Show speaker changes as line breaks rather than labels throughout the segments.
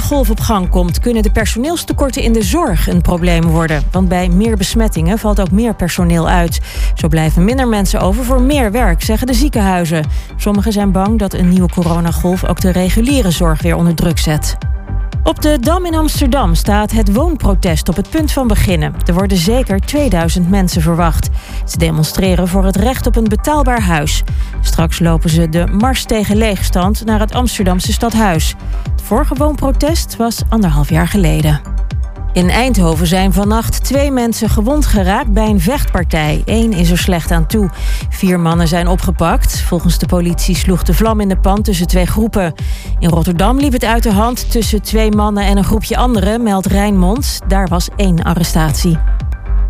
coronagolf op gang komt, kunnen de personeelstekorten in de zorg een probleem worden. Want bij meer besmettingen valt ook meer personeel uit. Zo blijven minder mensen over voor meer werk, zeggen de ziekenhuizen. Sommigen zijn bang dat een nieuwe coronagolf ook de reguliere zorg weer onder druk zet. Op de Dam in Amsterdam staat het woonprotest op het punt van beginnen. Er worden zeker 2000 mensen verwacht. Ze demonstreren voor het recht op een betaalbaar huis. Straks lopen ze de Mars tegen leegstand naar het Amsterdamse stadhuis. Het vorige woonprotest was anderhalf jaar geleden. In Eindhoven zijn vannacht twee mensen gewond geraakt bij een vechtpartij. Eén is er slecht aan toe. Vier mannen zijn opgepakt. Volgens de politie sloeg de vlam in de pan tussen twee groepen. In Rotterdam liep het uit de hand tussen twee mannen en een groepje anderen, meldt Rijnmond. Daar was één arrestatie.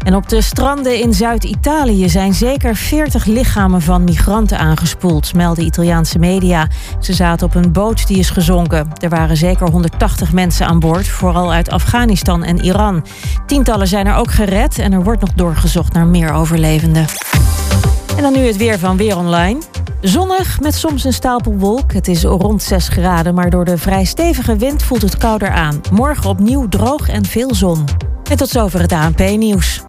En op de stranden in Zuid-Italië zijn zeker 40 lichamen van migranten aangespoeld, melden Italiaanse media. Ze zaten op een boot die is gezonken. Er waren zeker 180 mensen aan boord, vooral uit Afghanistan en Iran. Tientallen zijn er ook gered en er wordt nog doorgezocht naar meer overlevenden. En dan nu het weer van Weer Online. Zonnig met soms een stapel wolk. Het is rond 6 graden, maar door de vrij stevige wind voelt het kouder aan. Morgen opnieuw droog en veel zon. En tot zover het ANP-nieuws.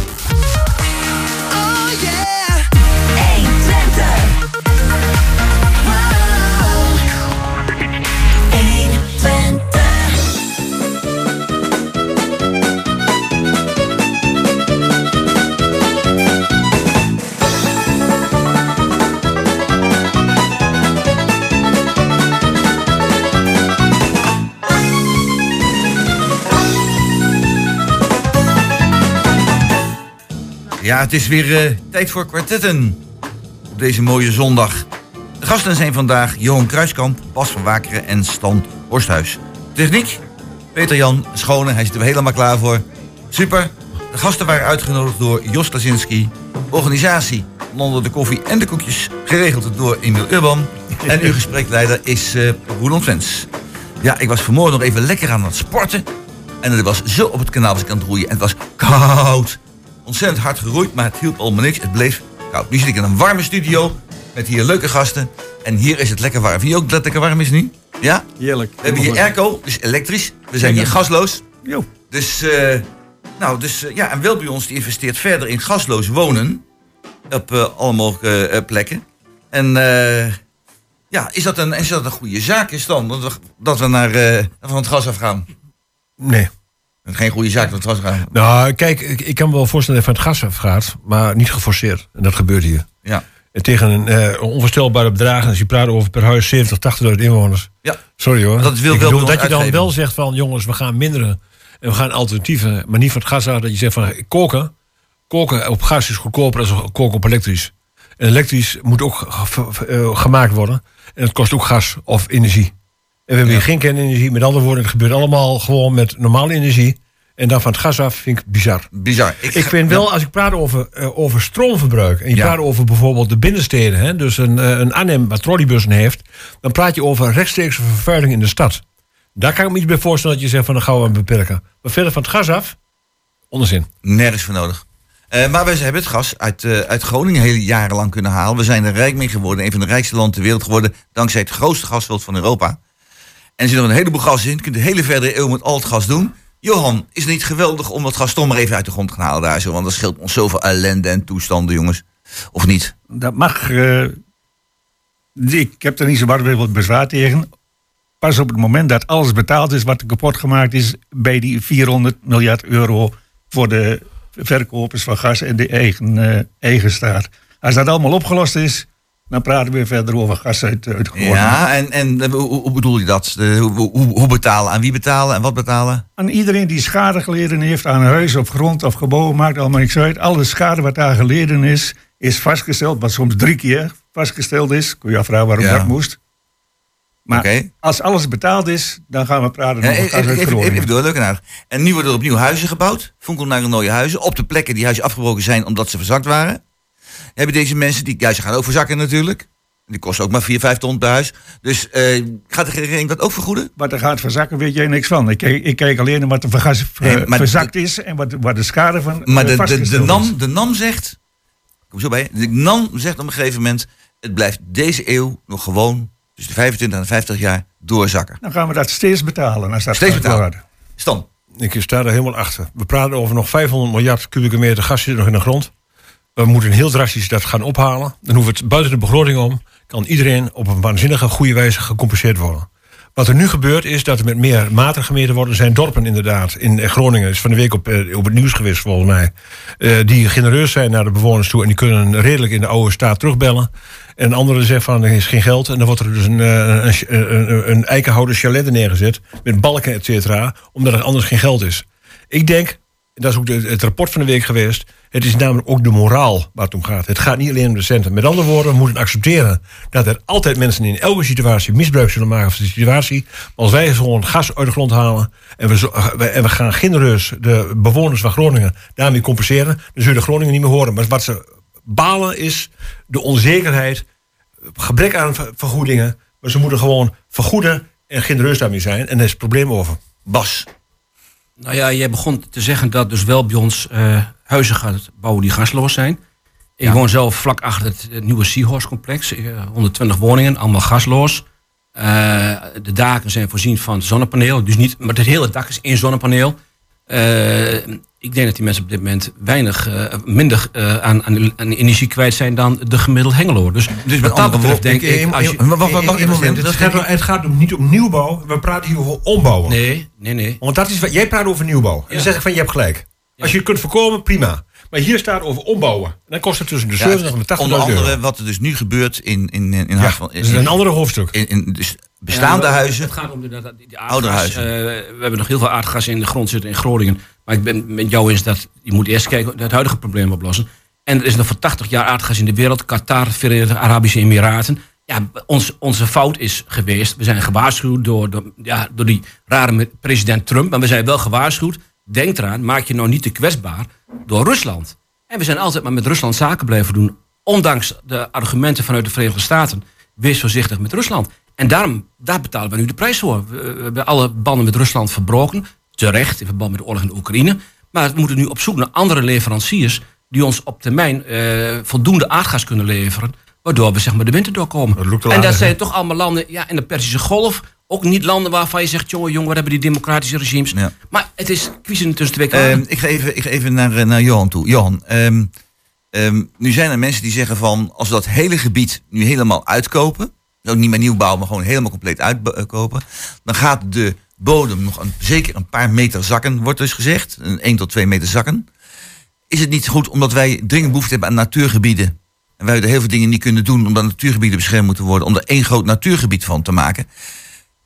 Ja, het is weer eh, tijd voor kwartetten. Op deze mooie zondag. De gasten zijn vandaag Johan Kruiskamp, Bas van Wakeren en Stan Horsthuis. Techniek, Peter-Jan Schone, hij zit er helemaal klaar voor. Super. De gasten waren uitgenodigd door Jos Klasinski. Organisatie, onder de koffie en de koekjes, geregeld door Emil Urban. En uw gespreksleider is uh, Roland Vens. Ja, ik was vanmorgen nog even lekker aan het sporten. En het was zo op het kanaal als ik aan het roeien. En het was koud ontzettend hard geroeid, maar het hielp allemaal niks. Het bleef koud. Nu zit ik in een warme studio met hier leuke gasten. En hier is het lekker warm. Vind je ook dat het lekker warm is nu? Ja?
Heerlijk.
We hebben hier airco, dus elektrisch. We zijn hier gasloos.
Jo.
Dus, uh, nou, dus uh, ja, en bij ons die investeert verder in gasloos wonen. Op uh, alle mogelijke plekken. En ja, is dat, een, is dat een goede zaak is dan? Dat we, dat we naar, van het gas afgaan?
Nee.
Geen goede zaak, dat was raar.
Nou, kijk, ik, ik kan me wel voorstellen dat het van het gas afgaat, maar niet geforceerd. En dat gebeurt hier.
Ja.
En tegen een uh, onvoorstelbare bedragen, als je praat over per huis 70, 80.000 inwoners.
Ja.
Sorry hoor.
Dat wil
bedoel, dat je dan wel zegt van, jongens, we gaan minderen. En we gaan alternatieven, maar niet van het gas af. Dat je zegt van, koken, koken op gas is goedkoper dan koken op elektrisch. En elektrisch moet ook uh, gemaakt worden. En het kost ook gas of energie. En we hebben hier geen kernenergie. Met andere woorden, het gebeurt allemaal gewoon met normale energie. En dan van het gas af vind ik bizar.
Bizar.
Ik, ik vind wel, als ik praat over, uh, over stroomverbruik... en je praat over bijvoorbeeld de binnensteden... Hè, dus een, uh, een Arnhem wat trolleybussen heeft... dan praat je over rechtstreekse vervuiling in de stad. Daar kan ik me iets bij voorstellen dat je zegt van... dan gaan we beperken. Maar verder van het gas af, onzin.
Nergens voor nodig. Uh, maar we hebben het gas uit, uit Groningen heel jarenlang kunnen halen. We zijn er rijk mee geworden. Een van de rijkste landen ter wereld geworden. Dankzij het grootste gasveld van Europa. En zit nog een heleboel gas in. Je kunt de hele verdere eeuw met al het gas doen. Johan, is het niet geweldig om dat gas toch maar even uit de grond te gaan halen daar zo? Want dat scheelt ons zoveel ellende en toestanden, jongens. Of niet?
Dat mag. Uh, ik heb er niet zo wat bezwaar tegen. Pas op het moment dat alles betaald is wat kapot gemaakt is bij die 400 miljard euro voor de verkopers van gas en de eigen, uh, eigen staat. Als dat allemaal opgelost is, dan praten we weer verder over gas uit, uit
Ja, en, en hoe, hoe bedoel je dat? Hoe, hoe, hoe, betalen? Aan wie betalen en wat betalen?
Aan iedereen die schade geleden heeft aan huis of grond of gebouwen, maakt allemaal niks uit. Alle schade wat daar geleden is, is vastgesteld, wat soms drie keer vastgesteld is. Kun je afvragen waarom
Ja.
dat moest. Maar als alles betaald is, dan gaan we praten over gas uit
even, even, even door, leuk en nu worden er opnieuw huizen gebouwd. Fonkelnarenooie huizen. Op de plekken die huizen afgebroken zijn omdat ze verzakt waren. Hebben deze mensen, die ja, ze gaan ook verzakken natuurlijk. Die kosten ook maar 4, 5 ton per huis. Dus eh, gaat de regering dat ook vergoeden?
Wat er gaat verzakken, weet jij niks van. Ik kijk, ik kijk alleen naar wat er vergas,
maar
verzakt is en wat, wat de schade van
Maar
eh,
de, de, de. NAM, de NAM zegt... Kom zo bij. De NAM zegt op een gegeven moment... Het blijft deze eeuw nog gewoon tussen de 25 en 50 jaar doorzakken.
Dan gaan we dat steeds betalen. Als dat
Steeds betalen. Stan.
Ik sta er helemaal achter. We praten over nog 500 miljard kubieke meter gas zit nog in de grond. We moeten heel drastisch dat gaan ophalen. Dan hoeft het buiten de begroting om. Kan iedereen op een waanzinnige goede wijze gecompenseerd worden. Wat er nu gebeurt is dat er met meer maten gemeten worden. Zijn dorpen inderdaad in Groningen. is van de week op, eh, op het nieuws geweest volgens mij. eh, die genereus zijn naar de bewoners toe. En die kunnen redelijk in de oude staat terugbellen. En een andere zegt van er is geen geld. En dan wordt er dus een, eh, een, een, een, een eikenhouden chalet neergezet. Met balken et cetera. Omdat er anders geen geld is. Ik denk, dat is ook het rapport van de week geweest. Het is namelijk ook de moraal waar het om gaat. Het gaat niet alleen om de centen. Met andere woorden, we moeten accepteren dat er altijd mensen in elke situatie misbruik zullen maken van de situatie. Maar als wij gewoon gas uit de grond halen en we, en we gaan genereus de bewoners van Groningen daarmee compenseren, dan zullen de Groningen niet meer horen. Maar wat ze balen is de onzekerheid, gebrek aan ver- vergoedingen. Maar ze moeten gewoon vergoeden en genereus daarmee zijn. En daar is het probleem over.
Bas.
Nou ja, jij begon te zeggen dat dus wel bij ons eh, huizen gaat bouwen die gasloos zijn. Ik woon zelf vlak achter het, eh, nieuwe Seahorse-complex. eh, 120 woningen, allemaal gasloos. Eh, de daken zijn voorzien van zonnepaneel. Dus niet, maar het hele dak is één zonnepaneel. Eh, ik denk dat die mensen op dit moment weinig eh, minder eh, aan, aan, aan energie kwijt zijn dan de gemiddeld Hengelo. Dus,
Dus met
wat dat
andere
betreft denk ik...
Het gaat, het gaat om- niet om nieuwbouw, we praten hier over ombouwen.
nee, nee, nee.
Want dat is wat jij praat over nieuwbouw. En dan zeg ik van je hebt gelijk. Als je het kunt voorkomen, prima. Maar hier staat over ombouwen. En dan kost het tussen de
Ja,
70 en de 80
onder
euro.
andere wat er dus nu gebeurt in, in, in, in
Ja, is een ander hoofdstuk.
in, in dus bestaande
Ja,
huizen.
Het gaat om de, dat- dat- die
Oudere
aardgas.
huizen.
eh, we hebben nog heel veel aardgas in de grond zitten in Groningen. Maar ik ben met jou eens dat je moet eerst kijken naar het huidige probleem oplossen. En er is nog voor 80 jaar aardgas in de wereld. Qatar, Verenigde Arabische Emiraten. Ja, ons, onze fout is geweest. We zijn gewaarschuwd door, door, ja, door die rare president Trump. Maar we zijn wel gewaarschuwd. Denk eraan, maak je nou niet te kwetsbaar door Rusland. En we zijn altijd maar met Rusland zaken blijven doen. Ondanks de argumenten vanuit de Verenigde Staten. Wees voorzichtig met Rusland. En daarom, daar betalen we nu de prijs voor. We, we hebben alle banden met Rusland verbroken. Terecht, in verband met de oorlog in de Oekraïne. Maar we moeten nu op zoek naar andere leveranciers... die ons op termijn eh, voldoende aardgas kunnen leveren... waardoor we zeg maar, de winter doorkomen.
Dat
en dat zijn toch allemaal landen ja, in de Persische Golf... ook niet landen waarvan je zegt... jongen, jongen, wat hebben die democratische regimes.
Ja.
Maar het is kiezen tussen twee kwaden.
Ehm, ik, ga even, ik ga even naar, eh, naar Johan toe. Johan, ehm, ehm, nu zijn er mensen die zeggen van... als we dat hele gebied nu helemaal uitkopen... ook niet meer nieuw bouwen, maar gewoon helemaal compleet uitkopen... dan gaat de bodem nog een, zeker een paar meter zakken, wordt dus gezegd. Een 1 tot 2 meter zakken. Is het niet goed omdat wij dringend behoefte hebben aan natuurgebieden... en wij er heel veel dingen niet kunnen doen... omdat natuurgebieden beschermd moeten worden... om er één groot natuurgebied van te maken...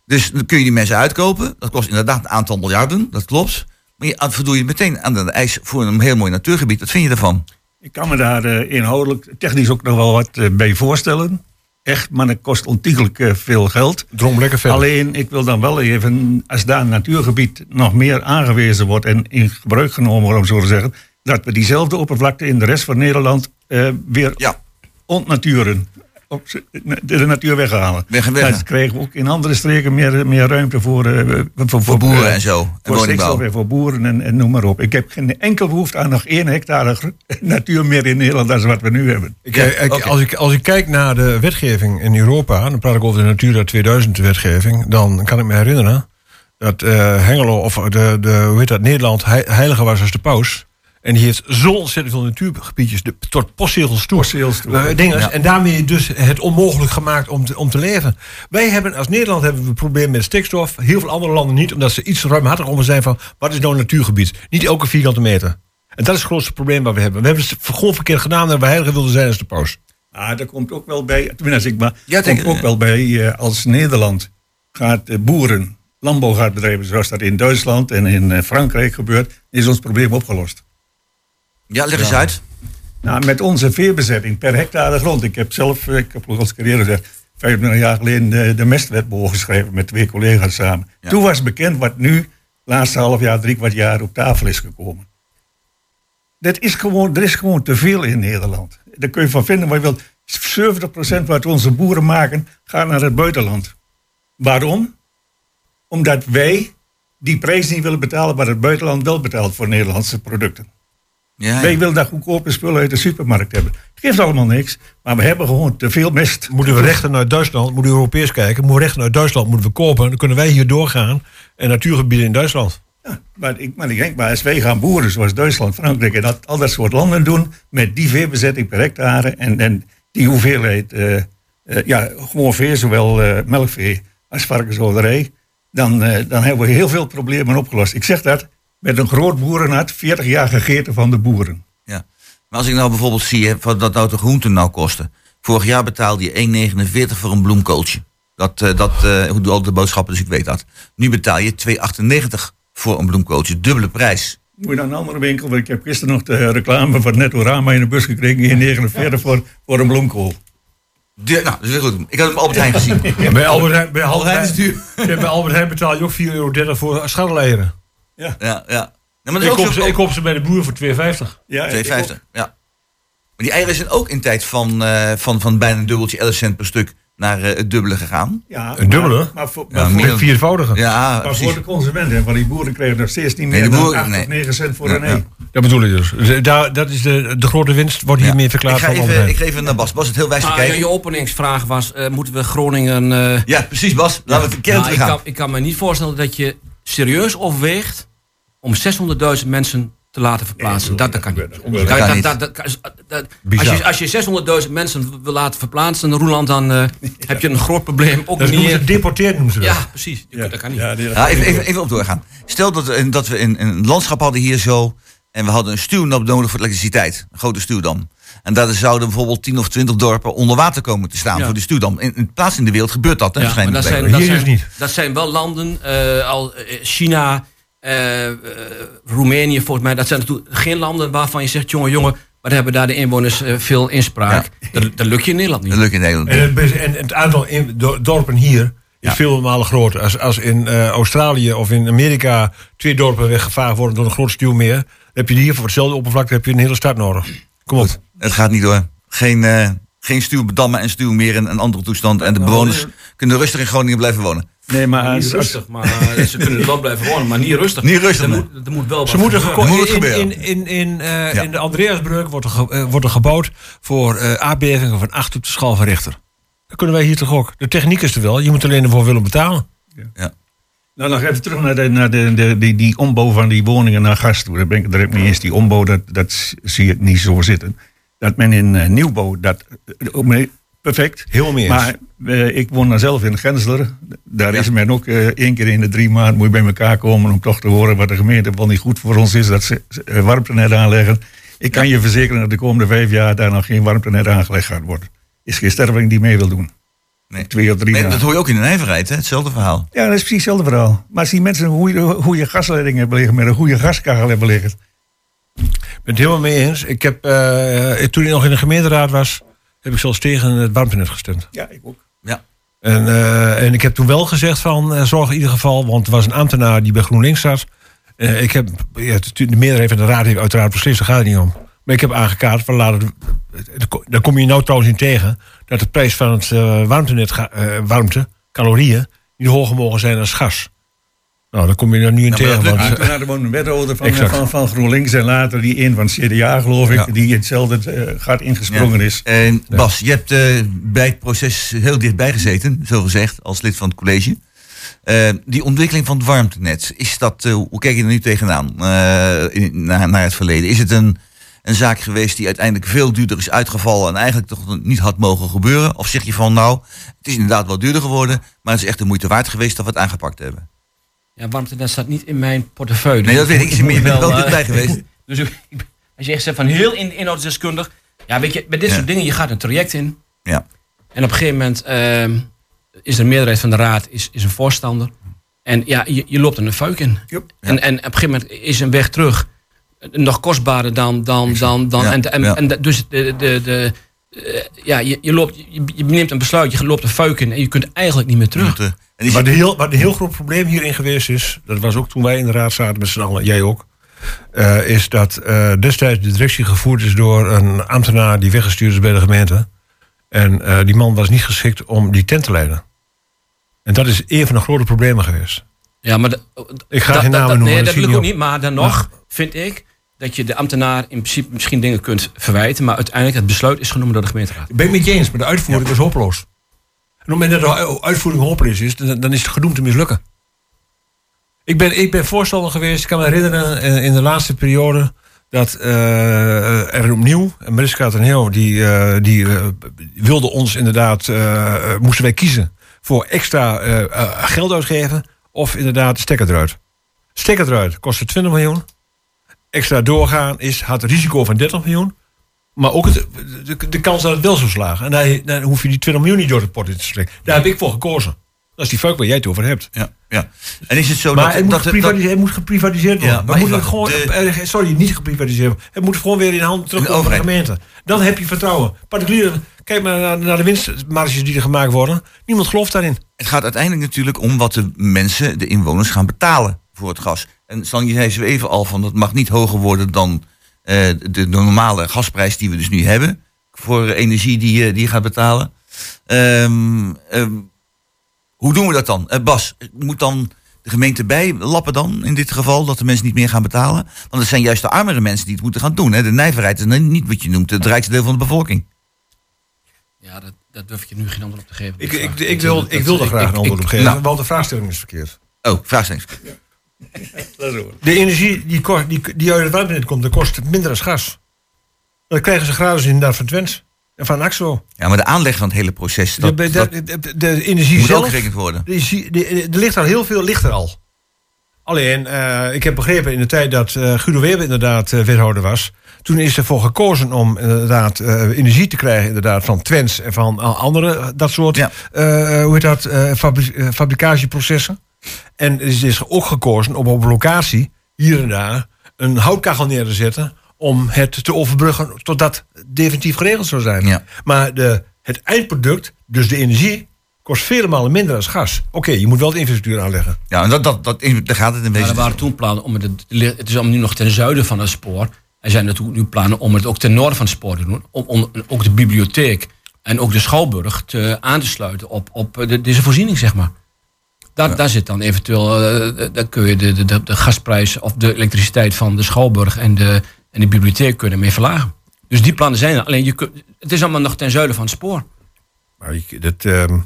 Dus dan kun je die mensen uitkopen. Dat kost inderdaad een aantal miljarden, dat klopt. Maar je voldoe je meteen aan de eis voor een heel mooi natuurgebied. Wat vind je daarvan?
Ik kan me daar eh, inhoudelijk, technisch ook nog wel wat eh, bij voorstellen. Echt, maar het kost ontiegelijk eh, veel geld.
Droom lekker verder.
Alleen, ik wil dan wel even, als daar een natuurgebied nog meer aangewezen wordt en in gebruik genomen wordt, om zo te zeggen, dat we diezelfde oppervlakte in de rest van Nederland eh, weer
Ja,
ontnaturen. Op, z- de, de natuur weghalen.
Weg weg.
Dan krijgen we ook in andere streken meer, meer ruimte voor, eh, voor,
voor boeren
eh,
en zo. En
voor stikstof en voor boeren en, en noem maar op. Ik heb geen enkel behoefte aan nog één hectare natuur meer in Nederland dan wat we nu hebben.
Ik,
Ja,
ik-
oké.
als, ik, als ik kijk naar de wetgeving in Europa, dan praat ik over de Natura 2000 wetgeving, dan kan ik me herinneren dat eh, Hengelo, of de, de, hoe heet dat, Nederland, hei- heiliger was als de paus. En die heeft zo ontzettend veel natuurgebiedjes, de, tot postzegels toe.
Postzegels toe.
Eh, dingen.
Ja.
En daarmee dus het onmogelijk gemaakt om te, om te leven. Wij hebben, als Nederland hebben we een probleem met stikstof. Heel veel andere landen niet, omdat ze iets ruimhartig om zijn van, wat is nou een natuurgebied? Niet elke vierkante meter. En dat is het grootste probleem wat we hebben. We hebben het gewoon verkeerd gedaan dat we heiliger wilden zijn als de paus.
Ah, daar komt ook wel bij, tenminste ik maar,
Ja,
komt
denk-
ook wel bij eh, als Nederland gaat eh, boeren landbouw gaat bedrijven zoals dat in Duitsland en in Frankrijk gebeurt, is ons probleem opgelost.
Ja, leg eens uit.
Nou, met onze veerbezetting per hectare grond. Ik heb zelf, eh, ik heb ook al eens carrière gezegd, 25 jaar geleden de, de mestwetboog geschreven met twee collega's samen.
Ja.
Toen was bekend wat nu, laatste half jaar, drie kwart jaar op tafel is gekomen. Dat is gewoon, er is gewoon te veel in Nederland. Daar kun je van vinden wat je wilt. 70% wat onze boeren maken, gaat naar het buitenland. Waarom? Omdat wij die prijs niet willen betalen wat het buitenland wel betaalt voor Nederlandse producten.
Ja,
Wij
ja.
willen dat goedkope spullen uit de supermarkt hebben. Het geeft allemaal niks, maar we hebben gewoon te veel mest.
Moeten we rechten uit Duitsland, moeten we Europees kijken, moeten we rechten uit Duitsland moeten we kopen. Dan kunnen wij hier doorgaan en natuurgebieden in Duitsland.
Ja, maar, ik, maar ik denk, maar als wij gaan boeren zoals Duitsland, Frankrijk en dat, al dat soort landen doen, met die veebezetting per hectare en, en die hoeveelheid, eh, eh, ja, gewoon vee, zowel eh, melkvee als varkenshouderij, dan, eh, dan hebben we heel veel problemen opgelost. Ik zeg dat met een groot boerenhart, 40 jaar gegeten van de boeren.
Ja. Maar als ik nou bijvoorbeeld zie hè, wat dat nou de groenten nou kosten. Vorig jaar betaalde je 1,49 voor een bloemkooltje. Dat, eh, dat eh, hoe doe al de boodschappen, dus ik weet dat. Nu betaal je 2,98 voor een bloemkooltje. Dubbele prijs.
Moet je naar een andere winkel, want ik heb gisteren nog de reclame van Nettorama in de bus gekregen, 1,49 voor, voor een bloemkool.
De, nou, dat is weer goed. Ik had hem op Albert Heijn gezien.
Bij Albert Heijn, bij Albert
Heijn
Ja, bij Albert Heijn betaal je ook 4,30 euro voor scharreleieren.
Ja, ja. ja maar
Ik koop, ze, ik koop ze bij de boer voor 2,50.
Ja,
2,50. Ja. Maar die eieren zijn ook in tijd van, eh, van, van bijna een dubbeltje 11 cent per stuk naar eh, het dubbele gegaan.
Ja,
Een dubbele?
Maar, maar, voor,
Ja,
maar voor-
meer-
Een viervoudige.
Ja,
Maar
precies.
voor de consumenten, want die boeren kregen nog steeds niet
Nee,
meer
de
dan
boeren-
8
nee.
of 9 cent voor
Ja,
een
ja.
ei.
Dat bedoel ik dus. Dus Daar, dat is de, de grote winst, wordt
Ja.
hiermee verklaard
ik, ga
van Albert
even, ik geef even naar Bas. Bas het heel wijs kijken.
je openingsvraag was, eh, moeten we Groningen... eh,
Ja, precies Bas. Laten we het een keer
nou, ik, kan, ik kan me niet voorstellen dat je serieus overweegt om 600.000 mensen te laten verplaatsen.
Nee,
dat, dat kan niet.
dat
Dat- als, je, als je 600.000 mensen wil laten verplaatsen, Roeland, dan eh, heb je een groot probleem. Ook
Dat noemen ze
niet.
deporteerd noemen ze dat.
Ja, precies. Dat kan niet.
Ja,
even, even, even op doorgaan. Stel dat, we- dat we een, een landschap hadden hier zo. En we hadden een stuwdam nodig voor elektriciteit. Een grote stuwdam. En daar zouden bijvoorbeeld 10 of 20 dorpen onder water komen te staan
Ja.
voor die stuwdam. In, in plaats in de wereld gebeurt dat. Hè,
Ja, maar
waarschijnlijk
dat zijn, dat,
Hier
zijn,
dus niet.
dat zijn wel landen, eh, al eh, China, eh, Roemenië volgens mij. Dat zijn natuurlijk geen landen waarvan je zegt, jongen, jongen, maar hebben daar de inwoners veel inspraak. Dat, dat lukt je in Nederland niet.
Dat lukt in Nederland.
En het, best- en het aantal in- dorpen hier is
Ja.
veel malen groter. Als, als in eh, Australië of in Amerika twee dorpen weggevaagd worden door een groot stuwmeer, heb je hier voor hetzelfde oppervlakte heb je een hele stad nodig. Kom op.
Het gaat niet door. Geen, eh geen stuwdammen en stuw meer in een andere toestand. En de bewoners kunnen rustig in Groningen blijven wonen.
Nee, maar
Niet rustig, maar eh, ze kunnen er wel blijven wonen, maar niet rustig.
Niet rustig, nee.
moet, moet wel
Ze moeten
gebeuren.
geko-
Moet het
in,
gebeuren.
in, in, in, eh,
Ja.
in de Andreasbrug wordt er, ge- wordt er gebouwd voor eh aardbevingen van 8 op de schaal van Richter. Dat kunnen wij hier toch ook. De techniek is er wel, je moet alleen ervoor willen betalen.
Nou, nog even terug naar, de, naar de, de, die, die ombouw van die woningen naar gas toe. Daar ben ik direct mee eens. Die ombouw, dat, dat zie ik niet zo zitten. Dat men in eh, nieuwbouw, dat ook mee- perfect.
Heel meer.
Maar eh, ik woon dan zelf in Gensler. Daar
Ja.
is men ook één keer in de drie maanden moet je bij elkaar komen om toch te horen wat de gemeente wel niet goed voor ons is. Dat ze warmtenet aanleggen. Ik kan je verzekeren dat de komende vijf jaar daar nog geen warmtenet aangelegd gaat worden. Is geen sterveling die mee wil doen.
Nee.
Twee of drie
Nee, dat hoor je ook in de nijverheid, hè? hetzelfde verhaal.
Ja, dat is precies hetzelfde verhaal. Maar als die mensen een goede, goede gasleiding hebben liggen, met een goede gaskachel hebben liggen.
Ik ben het helemaal mee eens. Ik heb, eh, toen ik nog in de gemeenteraad was, heb ik zelfs tegen het warmtenet gestemd.
Ja, ik ook.
Ja.
En, eh, en ik heb toen wel gezegd van, eh, zorg in ieder geval, want er was een ambtenaar die bij GroenLinks zat. Eh, ik heb, ja, de meerderheid van de raad heeft uiteraard beslist, daar gaat het niet om. Maar ik heb aangekaart, van laat het, daar kom je nou trouwens in tegen, dat de prijs van het eh, warmtenet, ga- eh, warmte, calorieën, niet hoger mogen zijn als gas. Nou, daar kom je er nu in tegen.
lukt
Want,
er woont een wethouder van,
Exact.
van, van GroenLinks en later die een van het CDA, geloof ik,
Ja.
die hetzelfde eh, gaat ingesprongen is.
En Bas, je hebt eh, bij het proces heel dichtbij gezeten, zo gezegd, als lid van het college. Die ontwikkeling van het warmtenet, is dat, eh, hoe kijk je er nu tegenaan eh, in, naar, naar het verleden? Is het een, een zaak geweest die uiteindelijk veel duurder is uitgevallen en eigenlijk toch niet had mogen gebeuren? Of zeg je van nou, het is inderdaad wel duurder geworden, maar het is echt de moeite waard geweest dat we het aangepakt hebben?
Ja, warmtenet staat niet in mijn portefeuille.
Nee, dat weet ik. Je bent
moet
wel
eh,
dichtbij geweest.
Dus ik- ik- als je echt zegt van heel in, inhoudsdeskundig. Ja, weet je, bij dit
Ja.
soort dingen, je gaat een traject in.
Ja.
En op een gegeven moment ehm, is de meerderheid van de raad is, is een voorstander. En ja, je, je loopt er een fuik in.
Yep.
En, en op een gegeven moment is een weg terug nog kostbaarder dan. dan, dan, dan
Ja,
en, en,
ja.
en de- dus de, de, de, eh, ja, je, je, loopt, je, je neemt een besluit, je loopt een fuik in en je kunt eigenlijk niet meer terug.
En is
Maar de heel, wat een heel groot probleem hierin geweest is, dat was ook toen wij in de raad zaten met z'n allen, jij ook, eh, is dat eh, destijds de directie gevoerd is door een ambtenaar die weggestuurd is bij de gemeente. En eh, die man was niet geschikt om die tent te leiden. En dat is een van de grote problemen geweest.
Ja, maar de-
Ik ga geen namen noemen,
Nee,
dat je
ook
niet
niet. Maar dan nog vind ik dat je de ambtenaar in principe misschien dingen kunt verwijten. Maar uiteindelijk het besluit is genomen door de gemeenteraad.
Ik ben het met je eens, maar de uitvoering is hopeloos. En op het moment dat de uitvoering hopeloos is, dan, is het gedoemd te mislukken. Ik ben, ik ben voorstander geweest, ik kan me herinneren eh, in de laatste periode dat eh, er opnieuw, en Mariska ten Heel, die, eh, die wilde ons inderdaad, moesten wij kiezen voor extra geld uitgeven of inderdaad de stekker eruit. Stekker eruit kostte 20 miljoen. Extra doorgaan is, had een risico van 30 miljoen. Maar ook het, de, de kans dat het wel zou slagen. En dan hoef je die 20 miljoen niet door de pot in te steken. Daar heb ik voor gekozen. Dat is die fuik waar jij het over hebt.
ja, ja. En is het zo
Maar
dat,
het moet,
dat, dat,
geprivatiseerd, het moet geprivatiseerd worden.
Ja,
maar moet het gewoon,
de-
eh, sorry, niet geprivatiseerd worden. Het moet gewoon weer in handen terug van de gemeente. Dan heb je vertrouwen. Particulieren, kijk maar naar, naar de winstmarges die er gemaakt worden. Niemand gelooft daarin.
het gaat uiteindelijk natuurlijk om wat de mensen, de inwoners, gaan betalen voor het gas. En Stan, je zei zo even al van dat mag niet hoger worden dan eh, de, de normale gasprijs die we dus nu hebben. Voor energie die, je- die je gaat betalen. Ehm, ehm, hoe doen we dat dan? Eh, Bas, moet dan de gemeente bijlappen dan in dit geval dat de mensen niet meer gaan betalen? Want het zijn juist de armere mensen die het moeten gaan doen. Hè? De nijverheid is niet wat je noemt het rijkste deel van de bevolking.
Ja, dat, dat durf ik je nu geen antwoord op te geven.
Ik, ik, ik, wil, ik wil er
dat-
graag een antwoord op geven.
nou.
Want de vraagstelling is verkeerd.
Oh, vraagstelling.
De energie die, kost, die, die uit het warmtenet komt, dat kost minder als gas. Dat krijgen ze gratis inderdaad van Twents. En van Axo.
Ja, maar de aanleg van het hele proces, dat,
de,
dat
de, de, de energie
moet ook
zelf,
gerekend worden.
er ligt al heel veel ligt er al. Alleen, eh, ik heb begrepen in de tijd dat eh Guido Weber inderdaad eh, wethouder was. Toen is ervoor gekozen om inderdaad eh, energie te krijgen inderdaad, van Twents en van andere dat soort
Ja.
eh, hoe heet dat, eh, fabri- fabricatieprocessen. En er is ook gekozen om op een locatie hier en daar een houtkachel neer te zetten om het te overbruggen totdat het definitief geregeld zou zijn.
Ja.
Maar de, het eindproduct, dus de energie, kost vele malen minder als gas. Oké, je moet wel de infrastructuur aanleggen.
Ja, en dat, dat, dat, daar gaat het in
Maar
wezen.
er waren toen plannen om het, het is nu nog ten zuiden van het spoor. Er zijn natuurlijk nu plannen om het ook ten noorden van het spoor te doen. Om, om ook de bibliotheek en ook de Schouwburg te, aan te sluiten op, op de, deze voorziening, zeg maar. Daar, daar zit dan eventueel, daar kun je de, de, de, gasprijs of de elektriciteit van de Schouwburg en de, en de bibliotheek kunnen mee verlagen. Dus die plannen zijn er. Alleen je kunt, het is allemaal nog ten zuiden van het spoor.
Maar ik, dat, ehm,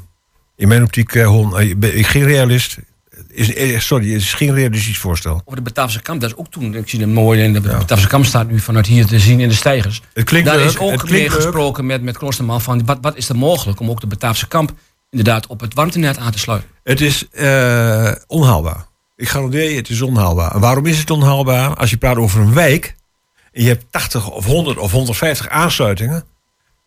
in mijn optiek, eh, Hon, ik ben ik geen realist. Is, sorry, het is geen realistisch voorstel.
Over de Bataafse Kamp, dat is ook toen, ik zie het mooi, en de Bataafse Kamp staat nu vanuit hier te zien in de stijgers.
Het klinkt
Daar
leuk,
is ook mee gesproken met, met Kloosterman van wat, wat is er mogelijk om ook de Bataafse Kamp inderdaad op het warmtenet aan te sluiten.
Het is eh, onhaalbaar. Ik garandeer je, het is onhaalbaar. En waarom is het onhaalbaar? Als je praat over een wijk en je hebt 80 of 100 of 150 aansluitingen.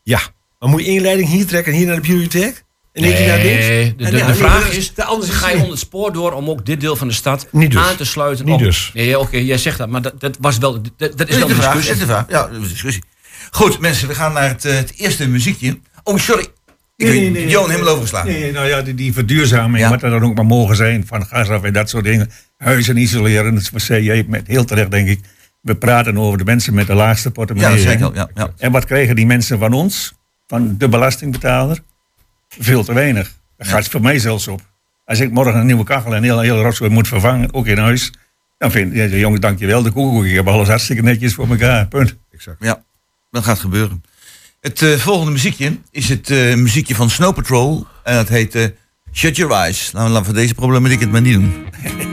Ja, dan moet je één leiding hier trekken en hier naar de bibliotheek. En
Nee,
eentje naar links.
de,
En
de,
ja,
de
nee,
vraag is,
de andere
ga je onder het spoor door om ook dit deel van de stad
Niet dus.
aan te sluiten?
Niet
op-
dus.
Nee, oké, jij zegt dat, maar dat, dat was wel, dat, dat is
Dat
wel
de vraag.
discussie.
Is de vraag. Ja, dat is een discussie. Goed, mensen, we gaan naar het, eh, het eerste muziekje. Oh, sorry. Ik heb Johan helemaal overgeslagen.
Nee, nou ja, die, die verduurzaming,
Ja.
wat er dan ook maar mogen zijn, van gas af en dat soort dingen. Huizen isoleren, dat zei jij met heel terecht, denk ik. We praten over de mensen met de laagste
Ja,
portemonnee. hè.
al. Ja, ja.
En wat krijgen die mensen van ons, van de belastingbetaler? Veel te weinig. Dat gaat voor mij zelfs op. Als ik morgen een nieuwe kachel en heel, heel rotzooi moet vervangen, ook in huis, dan vind ik, ja, jongens, dankjewel, de koekoek. Ik heb alles hartstikke netjes voor elkaar. Punt.
ja, dat gaat gebeuren. Het eh, volgende muziekje is het eh, muziekje van Snow Patrol. En dat heet eh, Shut Your Eyes. Nou, laten we deze problematiek het maar niet doen.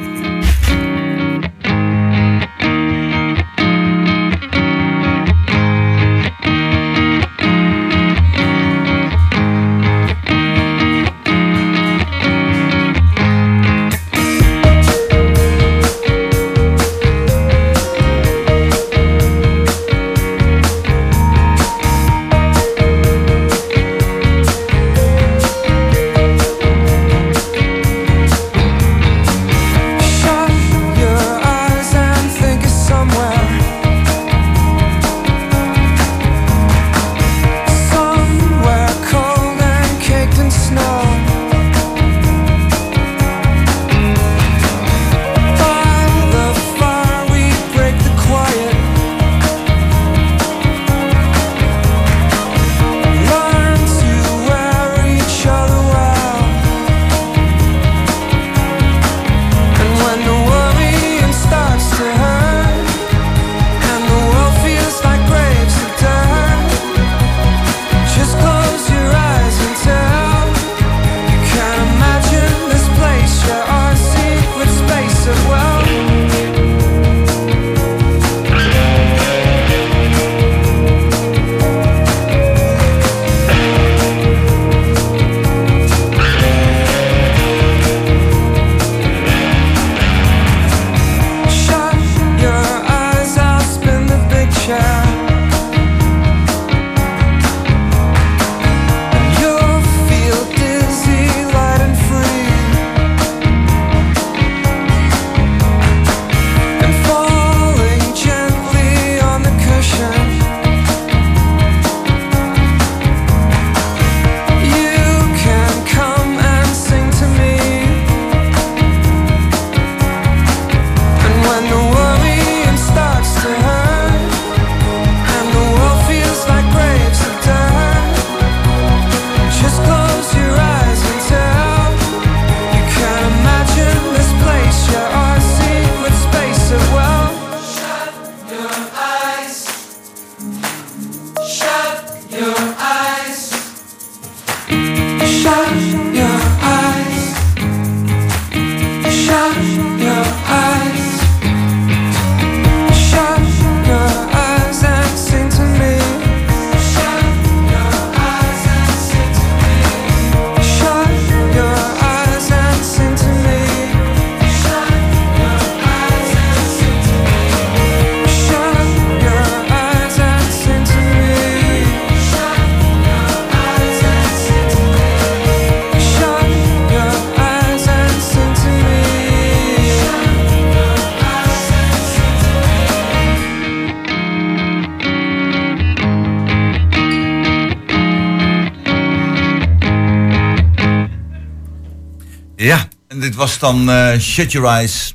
dan eh, Shut Your Eyes.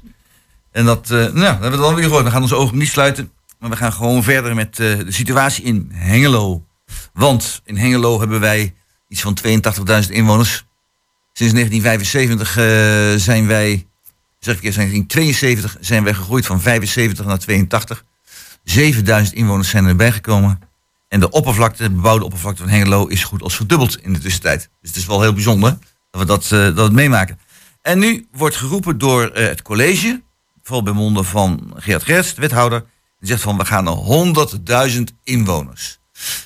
En dat, eh, nou, hebben we dan weer gehoord. We gaan onze ogen niet sluiten. Maar we gaan gewoon verder met eh, de situatie in Hengelo. Want in Hengelo hebben wij iets van 82.000 inwoners. Sinds 1975 eh, zijn wij, zeg ik eerst, 1972 zijn wij gegroeid van 75 naar 82. 7000 inwoners zijn erbij gekomen. En de oppervlakte, de bebouwde oppervlakte van Hengelo is goed als verdubbeld in de tussentijd. Dus het is wel heel bijzonder dat we dat, dat we meemaken. En nu wordt geroepen door eh, het college, vooral bij monden van Gerard Gerts, de wethouder. Die zegt van we gaan naar 100.000 inwoners.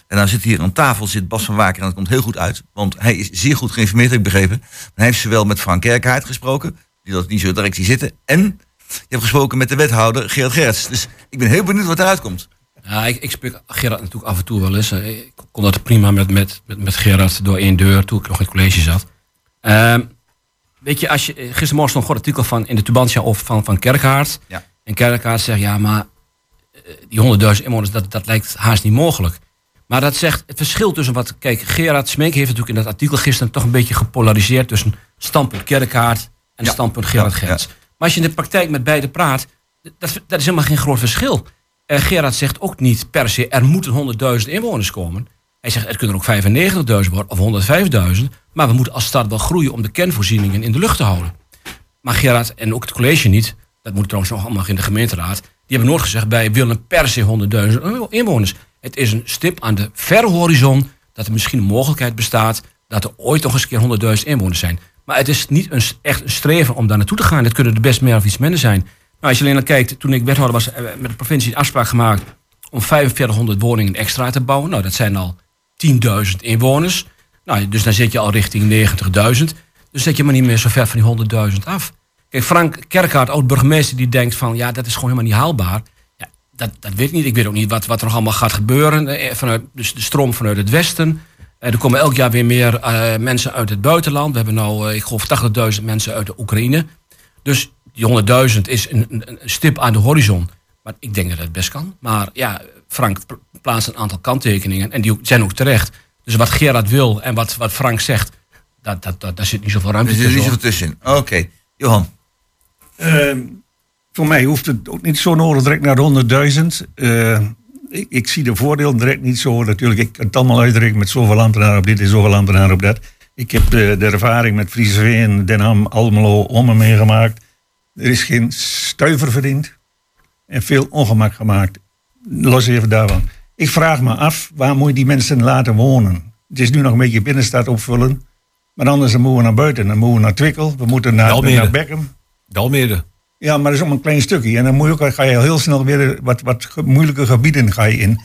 En dan zit hier aan tafel zit Bas van Waker en dat komt heel goed uit. Want hij is zeer goed geïnformeerd, heb ik begrepen. Hij heeft zowel met Frank Kerkhaard gesproken, die dat niet zo direct zie zitten. En je hebt gesproken met de wethouder Gerard Gerts. Dus ik ben heel benieuwd wat eruit komt.
Ja, ik, ik spreek Gerard natuurlijk af en toe wel eens. Ik kon dat prima met, met, met, met Gerard door één deur toen ik nog in het college zat. Ehm, weet je, als je, eh, gistermorgen stond een artikel van, in de Tubantia of van, van Kerkhaard.
Ja.
En Kerkhaard zegt, ja, maar eh, die honderdduizend inwoners, dat, dat lijkt haast niet mogelijk. Maar dat zegt het verschil tussen wat... Kijk, Gerard Smeek heeft natuurlijk in dat artikel gisteren toch een beetje gepolariseerd tussen standpunt Kerkhaard en
Ja.
standpunt Gerard
ja.
Gerts. Maar als je in de praktijk met beide praat, dat, dat is helemaal geen groot verschil. Eh, Gerard zegt ook niet per se, er moeten 100.000 inwoners komen. Hij zegt, er kunnen er ook 95.000 worden of 105.000. Maar we moeten als stad wel groeien om de kernvoorzieningen in de lucht te houden. Maar Gerard en ook het college niet, dat moet trouwens nog allemaal in de gemeenteraad. Die hebben nooit gezegd, wij willen per se 100.000 inwoners. Het is een stip aan de verre horizon dat er misschien een mogelijkheid bestaat dat er ooit nog eens een keer 100.000 inwoners zijn. Maar het is niet een, echt een streven om daar naartoe te gaan. Het kunnen er best meer of iets minder zijn. Nou, als je alleen al kijkt, toen ik wethouder was, we met de provincie een afspraak gemaakt om 4500 woningen extra te bouwen. Nou, dat zijn al 10.000 inwoners. Nou, dus dan zit je al richting 90.000. Dus zit je maar niet meer zo ver van die 100.000 af. Kijk, Frank Kerkhaard, oud-burgemeester, die denkt van... ja, dat is gewoon helemaal niet haalbaar. Ja, dat, dat weet ik niet. Ik weet ook niet wat, wat er allemaal gaat gebeuren. Eh, Vanuit, dus de stroom vanuit het westen. Eh, er komen elk jaar weer meer eh, mensen uit het buitenland. We hebben nu, ik geloof, 80.000 mensen uit de Oekraïne. Dus die 100.000 is een, een, stip aan de horizon. Maar ik denk dat het best kan. Maar ja, Frank plaatst een aantal kanttekeningen. En die ook- zijn ook terecht. Dus wat Gerard wil en wat, wat Frank zegt... Dat, dat, dat, daar zit niet zoveel ruimte
Er zit er niet
tussen.
zoveel tussenin. Oké, Johan.
Ehm, voor mij hoeft het ook niet zo nodig direct naar de 100.000. Eh, ik, ik zie de voordelen direct niet zo. Natuurlijk, ik kan het allemaal uitrekenen met zoveel ambtenaren op dit en zoveel ambtenaren op dat. Ik heb de, de ervaring met Frieseveen, Den Ham, Almelo, Ommen meegemaakt. Er is geen stuiver verdiend en veel ongemak gemaakt. Los even daarvan. Ik vraag me af, waar moet je die mensen laten wonen? Het is nu nog een beetje binnenstad opvullen. Maar anders dan moeten we naar buiten. Dan moeten we naar Twikkel, we moeten naar, naar Beckham.
Dalmeerde.
Ja, maar dat is om een klein stukje. En dan moet je ook, ga je heel snel weer wat, wat moeilijke gebieden ga je in.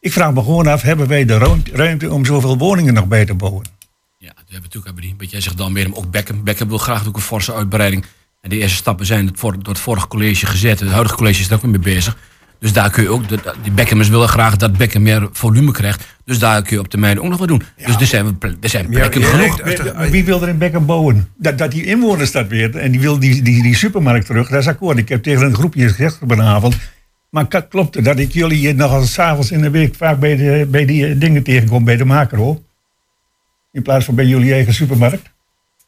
Ik vraag me gewoon af, hebben wij de ruim- ruimte om zoveel woningen nog bij te bouwen?
Ja, die hebben we natuurlijk hebben die. Want jij zegt maar ook Beckham. Beckham wil graag ook een forse uitbreiding. En de eerste stappen zijn het voor, door het vorige college gezet. Het huidige college is er ook weer mee bezig. Dus daar kun je ook, de- die Beckhams willen graag dat Beckham meer volume krijgt. Dus daar kun je op termijn ook nog wat doen. Dus er zijn, er zijn plekken
ja,
genoeg.
Wie, wie wil er in Beckham bouwen? Dat, dat die inwoners dat weer en die wil die, die, die supermarkt terug, dat is akkoord. Ik heb tegen een groepje gezegd op een avond. Maar klopt het dat ik jullie nog als s'avonds in de week vaak bij, de, bij die eh, dingen tegenkom, bij de macro? In plaats van bij jullie eigen supermarkt?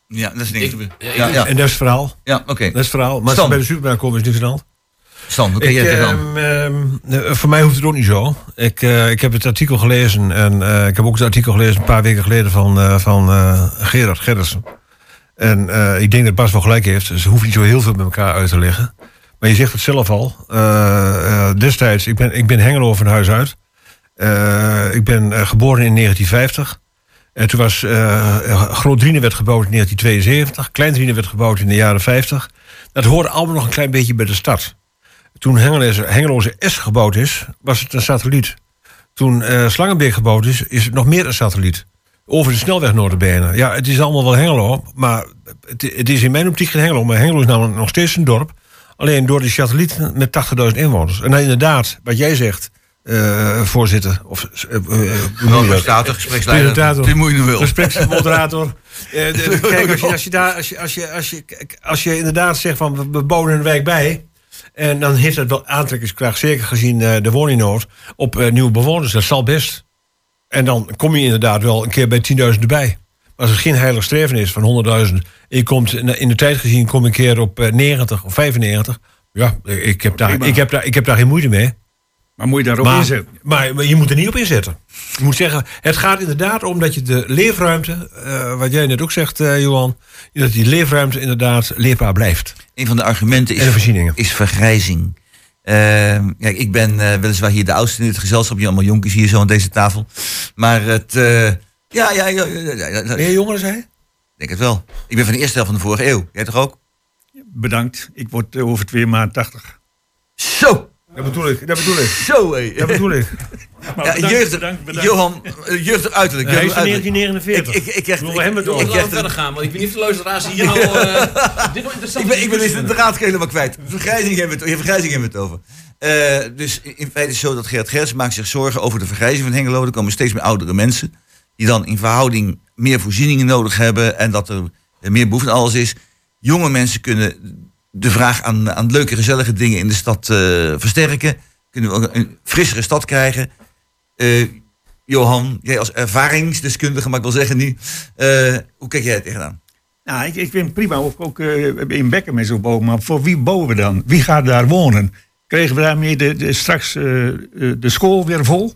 Ja, dat is niks.
Ik-
Ja, ja,
En dat is het verhaal.
ja oké.
Dat is het verhaal. Maar als bij de supermarkt komen is niks aan de hand.
Stan, jij tegenaan?
ehm, ehm, eh, voor mij hoeft het ook niet zo. Ik, eh, ik heb het artikel gelezen en eh, ik heb ook het artikel gelezen een paar weken geleden van, eh, van Gerard Gerritsen. En ik denk dat Bas wel gelijk heeft. Ze hoeven niet zo heel veel met elkaar uit te leggen. Maar je zegt het zelf al. destijds, ik ben, ik ben Hengelo van huis uit. Ik ben geboren in 1950. En toen was Groot Driene werd gebouwd in 1972. Klein Driene werd gebouwd in de jaren 50. Dat hoorde allemaal nog een klein beetje bij de stad. Toen Hengeloze, S gebouwd is, was het een satelliet. Toen eh Slangenbeek gebouwd is, is het nog meer een satelliet. Over de snelweg notabene. Ja, het is allemaal wel Hengelo, maar het, het is in mijn optiek geen Hengelo. Maar Hengelo is namelijk nog steeds een dorp. Alleen door die satelliet met 80.000 inwoners. En inderdaad, wat jij zegt, eh, voorzitter. Of, eh?
Presentator, gespreksleider.
Gespreksmoderator. De- kijk, als je, als je daar, als je, als je, als je, als je inderdaad zegt van we bouwen een wijk bij. En dan heeft dat wel aantrekkingskracht, zeker gezien eh, de woningnood, op eh, nieuwe bewoners. Dat zal best. En dan kom je inderdaad wel een keer bij 10.000 erbij. als het geen heilig streven is van 100.000. Je komt in de tijd gezien kom ik een keer op eh, 90 of 95. Ja, ik heb, daar, ik, heb daar, ik heb daar geen moeite mee.
Maar moet je daarop
Maar,
inzetten?
maar, maar je moet er niet op inzetten. Je moet zeggen, het gaat inderdaad om dat je de leefruimte, eh, wat jij net ook zegt, eh, Johan, dat die leefruimte inderdaad leefbaar blijft.
Een van de argumenten
de
is, vergrijzing. Ehm, kijk, ik ben eh, weliswaar hier de oudste in het gezelschap. Je allemaal jonkies hier zo aan deze tafel. Maar het... eh, ja, ja, ja, ja, ja, ja, ja,
Meer jongeren
ik denk het wel. Ik ben van de eerste helft van de vorige eeuw. Jij toch ook?
Bedankt. Ik word over twee maanden 80.
Zo!
Dat bedoel ik, dat bedoel ik.
Zo, hé.
Dat bedoel ik.
Maar
Ja,
bedankt,
jeugdig,
bedankt, bedankt.
Johan, eh, jeugdig uiterlijk.
Hij is
jeugdig
van
uiterlijk.
1949.
Ik, ik, ik, krijg-
We
ik,
hebben het
ik,
over.
ik, krijg-
verder gaan, want ik weet niet of de luisteraars hier nou... eh, dit wordt interessant.
ik ben, ik ben de draad helemaal kwijt. Vergrijzing hebben we het, vergrijzing hebben we het over. Eh, dus in feite is het zo dat Gerard Gerts maakt zich zorgen over de vergrijzing van Hengelo. Er komen steeds meer oudere mensen. Die dan in verhouding meer voorzieningen nodig hebben. En dat er meer behoefte aan alles is. Jonge mensen kunnen de vraag aan, aan leuke, gezellige dingen in de stad eh, versterken. Kunnen we ook een frissere stad krijgen. Eh, Johan, jij als ervaringsdeskundige, mag ik wel zeggen nu. eh, hoe kijk jij er tegenaan?
Nou, ik, ik vind het prima ook, ook in Bekken met zo'n bouwen. Maar voor wie bouwen we dan? Wie gaat daar wonen? Krijgen we daarmee de, de, straks de school weer vol?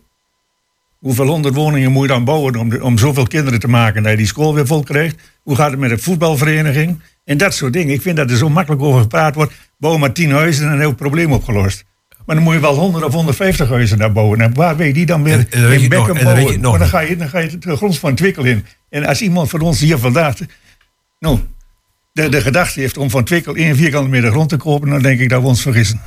Hoeveel honderd woningen moet je dan bouwen om, om zoveel kinderen te maken dat je die school weer vol krijgt? Hoe gaat het met de voetbalvereniging? En dat soort dingen. Ik vind dat er zo makkelijk over gepraat wordt. Bouw maar tien huizen en dan heb je het probleem opgelost. Maar dan moet je wel 100 of 150 huizen daar bouwen. En waar weet je die dan weer
En-
in Beckham bouwen? Maar dan ga, je, dan ga je de grond van Twikkel in. En als iemand van ons hier vandaag... Nou, de, de gedachte heeft om van Twikkel één vierkante meter grond te kopen... dan denk ik dat we ons vergissen.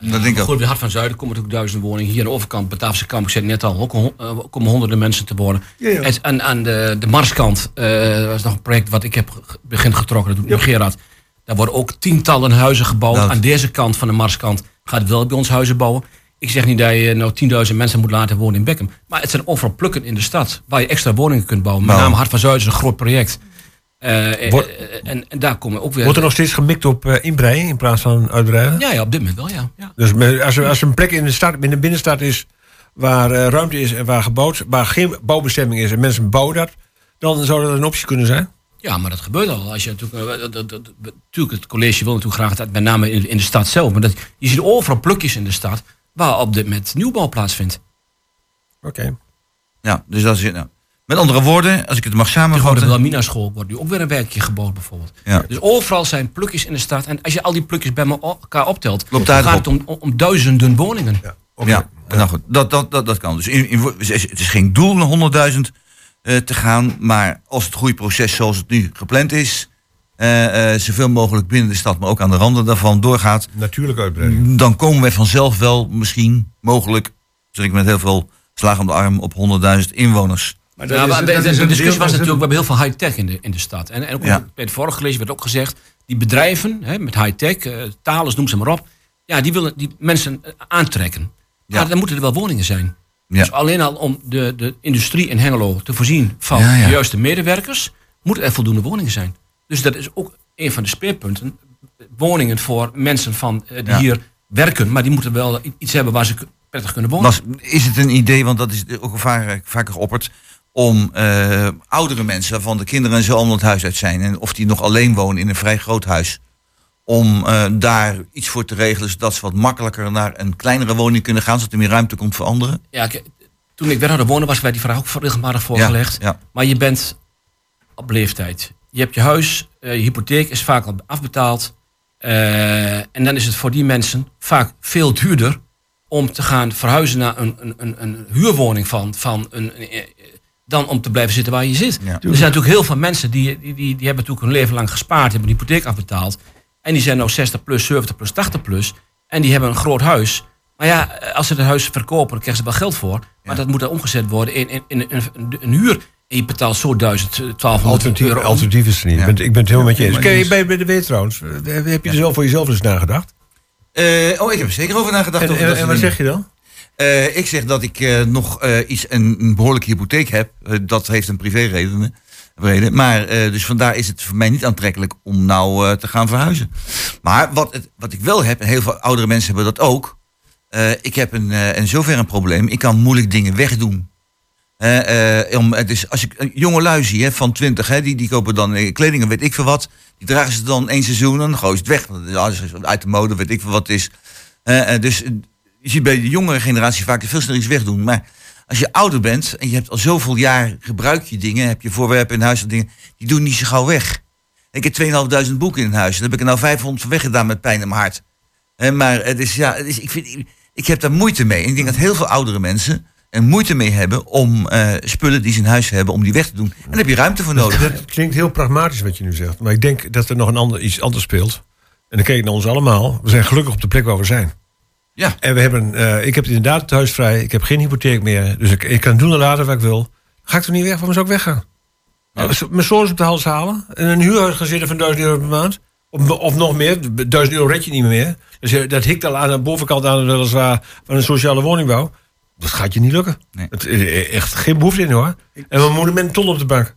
Dat denk ik.
Goed, bij Hart van Zuiden komen natuurlijk duizenden woningen. Hier aan de overkant, Bataafse kamp, ik zei het net al, ook eh, komen honderden mensen te wonen.
Ja, ja.
En aan, aan de, de Marskant, eh was nog een project wat ik heb begin getrokken, dat doet nu Gerard. Daar worden ook tientallen huizen gebouwd.
Nou,
aan deze kant van de Marskant gaat wel bij ons huizen bouwen. Ik zeg niet dat je nou 10.000 mensen moet laten wonen in Beckham. Maar het zijn overal plukken in de stad waar je extra woningen kunt bouwen. Met
Nou.
name Hart van Zuiden is een groot project.
Wordt-
eh, en, en daar komen ook weer...
Wordt er nog steeds gemikt op eh, inbreiden in plaats van uitbreiden?
Ja, ja, op dit moment wel, ja. ja.
Dus als er, als er een plek in de, stad, in de binnenstad is waar eh, ruimte is en waar gebouwd, waar geen bouwbestemming is en mensen bouwen dat, dan zou dat een optie kunnen zijn.
Ja, maar dat gebeurt al. Als je natuurlijk, dat, dat, dat- natuurlijk, het college wil natuurlijk graag dat, met name in, in de stad zelf. Maar dat, je ziet overal plukjes in de stad waar op dit moment nieuwbouw plaatsvindt.
Oké.
Ja, dus dat is. Nou. Met andere woorden, als ik het mag
De
samenvatten.
Wilhelmina school wordt nu ook weer een werkje gebouwd bijvoorbeeld.
Ja.
Dus overal zijn plukjes in de stad. En als je al die plukjes bij elkaar optelt,
Loopt
dan gaat het om, om, om duizenden woningen.
Ja, nou goed, dat, dat, dat, dat kan. Dus in, in, het is geen doel naar 100.000 eh, te gaan, maar als het groeiproces zoals het nu gepland is, eh, eh, zoveel mogelijk binnen de stad, maar ook aan de randen daarvan doorgaat,
Natuurlijk uitbreiding.
dan komen we vanzelf wel misschien, mogelijk, zeg ik met heel veel slagen om de arm, op 100.000 inwoners.
Maar
maar de, de- de
een
discussie was natuurlijk, we hebben heel veel high-tech in de, in de stad. En, en ook
Ja.
bij het vorige college werd ook gezegd, die bedrijven hè, met high-tech, talers, noem ze maar op. Ja, die willen die mensen eh, aantrekken. Maar dan moeten er wel woningen zijn.
Ja.
Dus alleen al om de, de industrie in Hengelo te voorzien van
Ja, ja.
de juiste medewerkers, moeten er voldoende woningen zijn. Dus dat is ook een van de speerpunten. Woningen voor mensen van, eh, die hier werken, maar die moeten wel iets hebben waar ze prettig kunnen wonen.
Is het een idee, want dat is ook vaak, vaker geopperd, om eh, oudere mensen, waarvan de kinderen en zo allemaal het huis uit zijn, en of die nog alleen wonen in een vrij groot huis, om eh, daar iets voor te regelen, zodat ze wat makkelijker naar een kleinere woning kunnen gaan, zodat er meer ruimte komt voor anderen?
Ja, ik- toen ik wethouder wonen was, werd die vraag ook regelmatig voorgelegd.
Ja, ja.
Maar je bent op leeftijd. Je hebt je huis, eh, je hypotheek is vaak al afbetaald. En dan is het voor die mensen vaak veel duurder om te gaan verhuizen naar een, een, een, een huurwoning van, van een, een- dan om te blijven zitten waar je zit.
Ja.
Er zijn natuurlijk heel veel mensen die, die, die, die hebben natuurlijk hun leven lang gespaard, hebben een hypotheek afbetaald. En die zijn nou 60 plus, 70 plus, 80 plus. En die hebben een groot huis. Maar ja, als ze het huis verkopen, dan krijgen ze wel geld voor. Maar
Ja.
dat moet dan omgezet worden in, in, in, een- huur. En je betaalt zo 1000, 1200
Alternatief,
euro.
alternatief is er niet.
Ja.
Ik, ben, ik ben het helemaal met je eens.
eens.
bij, bij de weet trouwens. eh, Heb je er zelf voor jezelf eens nagedacht?
Eh, oh, ik heb er zeker over nagedacht.
En,
over
en,
dat
en
soort
wat zeg je dan?
Eh, ik zeg dat ik eh, nog eh, iets, een, behoorlijke hypotheek heb. Dat heeft een privéreden. Reden. Maar dus vandaar is het voor mij niet aantrekkelijk om nou te gaan verhuizen. Maar wat, het, wat ik wel heb, en heel veel oudere mensen hebben dat ook. ik heb een, in zover een probleem. Ik kan moeilijk dingen wegdoen. Om, het is, als je een jonge lui zie hè, van 20, hè, die, die kopen dan kleding en weet ik veel wat. Die dragen ze dan één seizoen en dan gooien ze het weg. Is uit de mode, weet ik veel wat het is. Dus je ziet bij de jongere generatie vaak veel sneller iets wegdoen. Maar als je ouder bent en je hebt al zoveel jaar gebruik je dingen, heb je voorwerpen in huis en dingen, die doen niet zo gauw weg. Ik heb 2.500 boeken in huis en daar heb ik er nou 500 van weggedaan met pijn in mijn hart. Maar het is, ja, het is, ik, vind, ik heb daar moeite mee. En ik denk dat heel veel oudere mensen er moeite mee hebben om eh, spullen die ze in huis hebben, om die weg te doen. En daar heb je ruimte voor nodig.
Dat klinkt heel pragmatisch wat je nu zegt. Maar ik denk dat er nog een ander, iets anders speelt. En dan kijk ik naar ons allemaal. We zijn gelukkig op de plek waar we zijn.
Ja.
En we hebben, eh, ik heb inderdaad het huis vrij. Ik heb geen hypotheek meer. Dus ik, ik kan doen en laten wat ik wil. Ga ik er niet weg? Waarom zou ik weggaan? Mijn zoon op de hals halen. En een huurhuis gaan zitten van 1000 euro per maand. Of, of nog meer. 1000 euro red je niet meer. Dus je- dat hikt al aan de bovenkant aan weliswaar van een sociale woningbouw. Dat gaat je niet lukken.
Nee.
Het, eh, echt geen behoefte in hoor. En we moeten met een ton op de bank.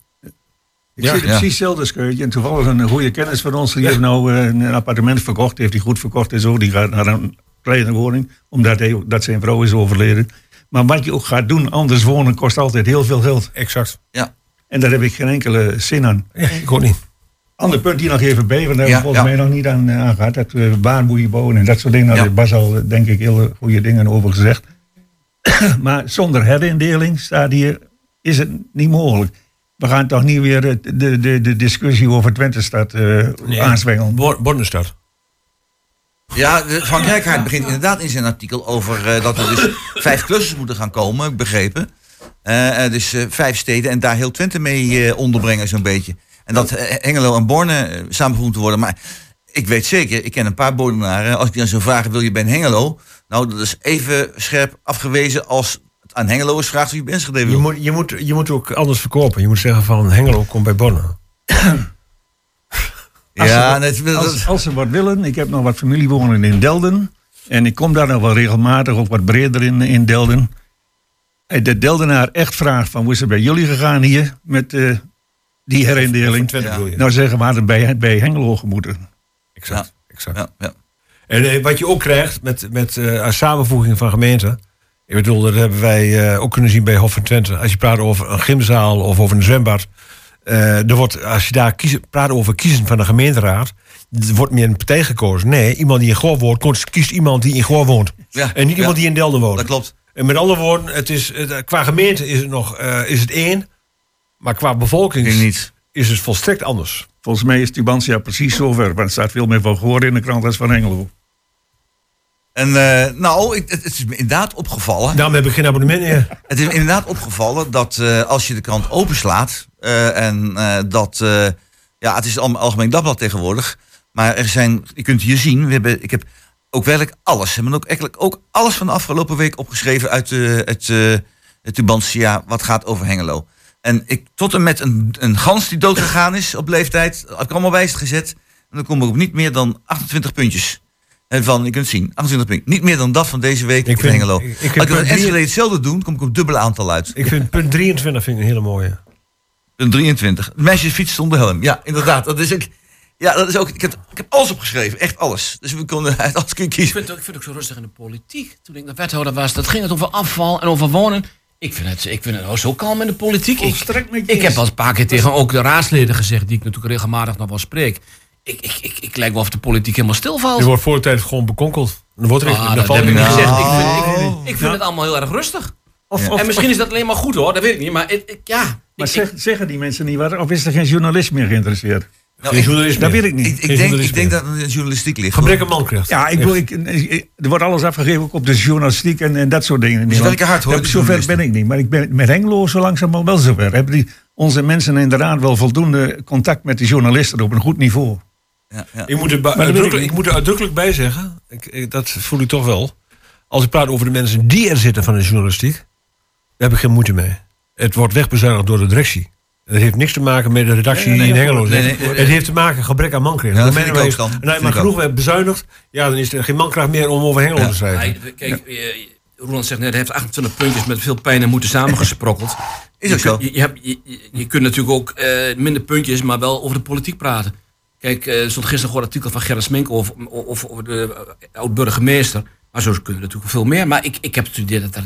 Ik
Ja.
zit in
Ja.
precies hetzelfde. En toevallig een goede kennis van ons. Die heeft nou eh, een appartement verkocht. Heeft hij goed verkocht en zo. Die gaat naar een kleine woning. Omdat hij, dat zijn vrouw is overleden. Maar wat je ook gaat doen, anders wonen kost altijd heel veel geld.
Exact.
Ja.
En daar heb ik geen enkele zin aan.
Ja, ik ook niet.
Ander punt hier nog even bij, want daar
Ja,
hebben we volgens
ja.
mij nog niet aan, eh, aan gehad. Dat we baarmoeien bouwen en dat soort dingen. Daar
Ja.
heeft Bas al, denk ik, hele goede dingen over gezegd. maar zonder herindeling staat hier, is het niet mogelijk. We gaan toch niet weer de, de, de discussie over Twente-stad eh aanzwengelen.
Bo- Bordenstad.
Ja, Van Rijkaard begint inderdaad in zijn artikel over eh, dat er dus vijf clusters moeten gaan komen, begrepen. Eh, eh, dus vijf steden en daar heel Twente mee onderbrengen zo'n beetje. En dat Hengelo en Borne samengevoegd worden. Maar ik weet zeker, ik ken een paar Bordenaren. Als ik dan zou vragen, wil je bij Hengelo? Nou, dat is even scherp afgewezen als het aan Hengelo is vraagt of je Enschede
Je moet, je, moet, je moet ook anders verkopen. Je moet zeggen van Hengelo komt bij Bonne.
Ja,
Als, als ze wat willen, ik heb nog wat familie wonen in Delden. En ik kom daar nog wel regelmatig, ook wat breder in, in Delden. En de Deldenaar echt vraagt van, hoe is het bij jullie gegaan hier met eh, die herindeling?
Ja.
Nou zeggen we hadden bij, bij Hengelo gemoeten.
exact. exact.
ja, ja.
En eh, wat je ook krijgt met, met eh, een samenvoeging van gemeenten. Ik bedoel, dat hebben wij eh, ook kunnen zien bij Hof van Twente. Als je praat over een gymzaal of over een zwembad. Eh, er wordt, als je daar kiezen, praat over kiezen van de gemeenteraad. Er wordt meer een partij gekozen. Nee, iemand die in Goor woont, kiest iemand die in Goor woont.
Ja,
en niet iemand die in Delden woont.
dat klopt.
En met andere woorden, het is, het, qua gemeente is het nog eh, is het één. Maar qua bevolking is,
niet.
is het volstrekt anders.
Volgens mij is Tubantia precies zover. Want er staat veel meer van gehoord in de krant als van Hengelo.
En eh, nou, ik- het, het is me inderdaad opgevallen.
Daarom heb ik geen abonnement meer.
Het is me inderdaad opgevallen dat eh, als je de krant openslaat eh, en dat, ja, het is allemaal algemeen dagblad tegenwoordig, maar er zijn, je kunt hier zien, we hebben, ik heb ook werkelijk alles, we hebben ook, eigenlijk ook alles van de afgelopen week opgeschreven uit eh, het Tubantia, wat gaat over Hengelo. En ik, tot en met een, een gans die doodgegaan is op leeftijd, heb ik allemaal wijs gezet. En dan kom ik op niet meer dan 28 puntjes. En van, je kunt het zien, 28 puntjes. Niet meer dan dat van deze week
Ik
op
vind-
Hengelo.
ik- ik
Als
heb
ik met Enschede hetzelfde doen, kom ik op dubbele aantal uit.
Ik vind punt 23 vind ik een hele mooie.
Een 23. Meisjes fietsen zonder helm. Ja, inderdaad. Dat is ook. Ja, dat is ook. Ik heb, ik heb alles opgeschreven. Echt alles. Dus we konden uit alles kunnen
Ik
kiezen.
vind, het ook, ik vind het ook zo rustig in de politiek. Toen ik de wethouder was, dat ging het over afval en over wonen. Ik vind het, ik vind het zo kalm in de politiek. Ik, ik heb al een paar keer tegen ook de raadsleden gezegd, die ik natuurlijk regelmatig nog wel spreek. Ik, ik, ik, ik lijk wel of de politiek helemaal stilvalt.
Je wordt voor de tijd gewoon bekonkeld. Dan wordt er
Ah, dat
valt
heb ik niet gezegd. Ik vind, ik, vind- ik vind het allemaal heel erg rustig.
Of,
en misschien is dat alleen maar goed hoor, dat weet ik niet. Maar ik, ik- ja,
Maar
ik-
zeg, zeggen die mensen niet wat? Of is er geen journalist meer geïnteresseerd?
Nou,
Geen
ik,
journalist
Dat weet ik niet.
ik, ik denk, ik denk dat het in de journalistiek ligt.
Gebrek aan mankracht.
Ja, ik bedoel, ik, ik- er wordt alles afgegeven ook op de journalistiek en, en dat soort dingen. Nederland.
werken hard, hoor,
Zover ben ik niet. Maar ik ben met Hengelo zo langzaam wel zover. Hebben die, onze mensen inderdaad wel voldoende contact met de journalisten op een goed niveau?
Ja, ja.
Ik moet, er,
ik
uitdrukkelijk,
niet.
ik moet er uitdrukkelijk bij zeggen, ik, ik- dat voel ik toch wel. Als ik praat over de mensen die er zitten van de journalistiek, daar heb ik geen moeite mee. Het wordt wegbezuinigd door de directie. Het heeft niks te maken met de redactie
Nee, nee,
in
nee,
Hengelo.
nee, nee.
het heeft te maken met gebrek aan mankracht.
Ja, dat
het
vind ik ook dan.
Nou, maar genoeg werd bezuinigd, ja, dan is er geen mankracht meer om over Hengelo
Ja.
te schrijven.
Kijk, eh, Roland zegt net, hij heeft 28 puntjes met veel pijn en moeten samengesprokkeld.
Is ook
je,
zo.
kun- Je, je, hebt- je, je- je kunt natuurlijk ook eh, minder puntjes, maar wel over de politiek praten. Kijk, eh, er stond gisteren gewoon een artikel van Gerrit Smink over, of, over de eh, oud-burgemeester. Maar zo kunnen we natuurlijk veel meer. Maar ik, ik heb het idee dat er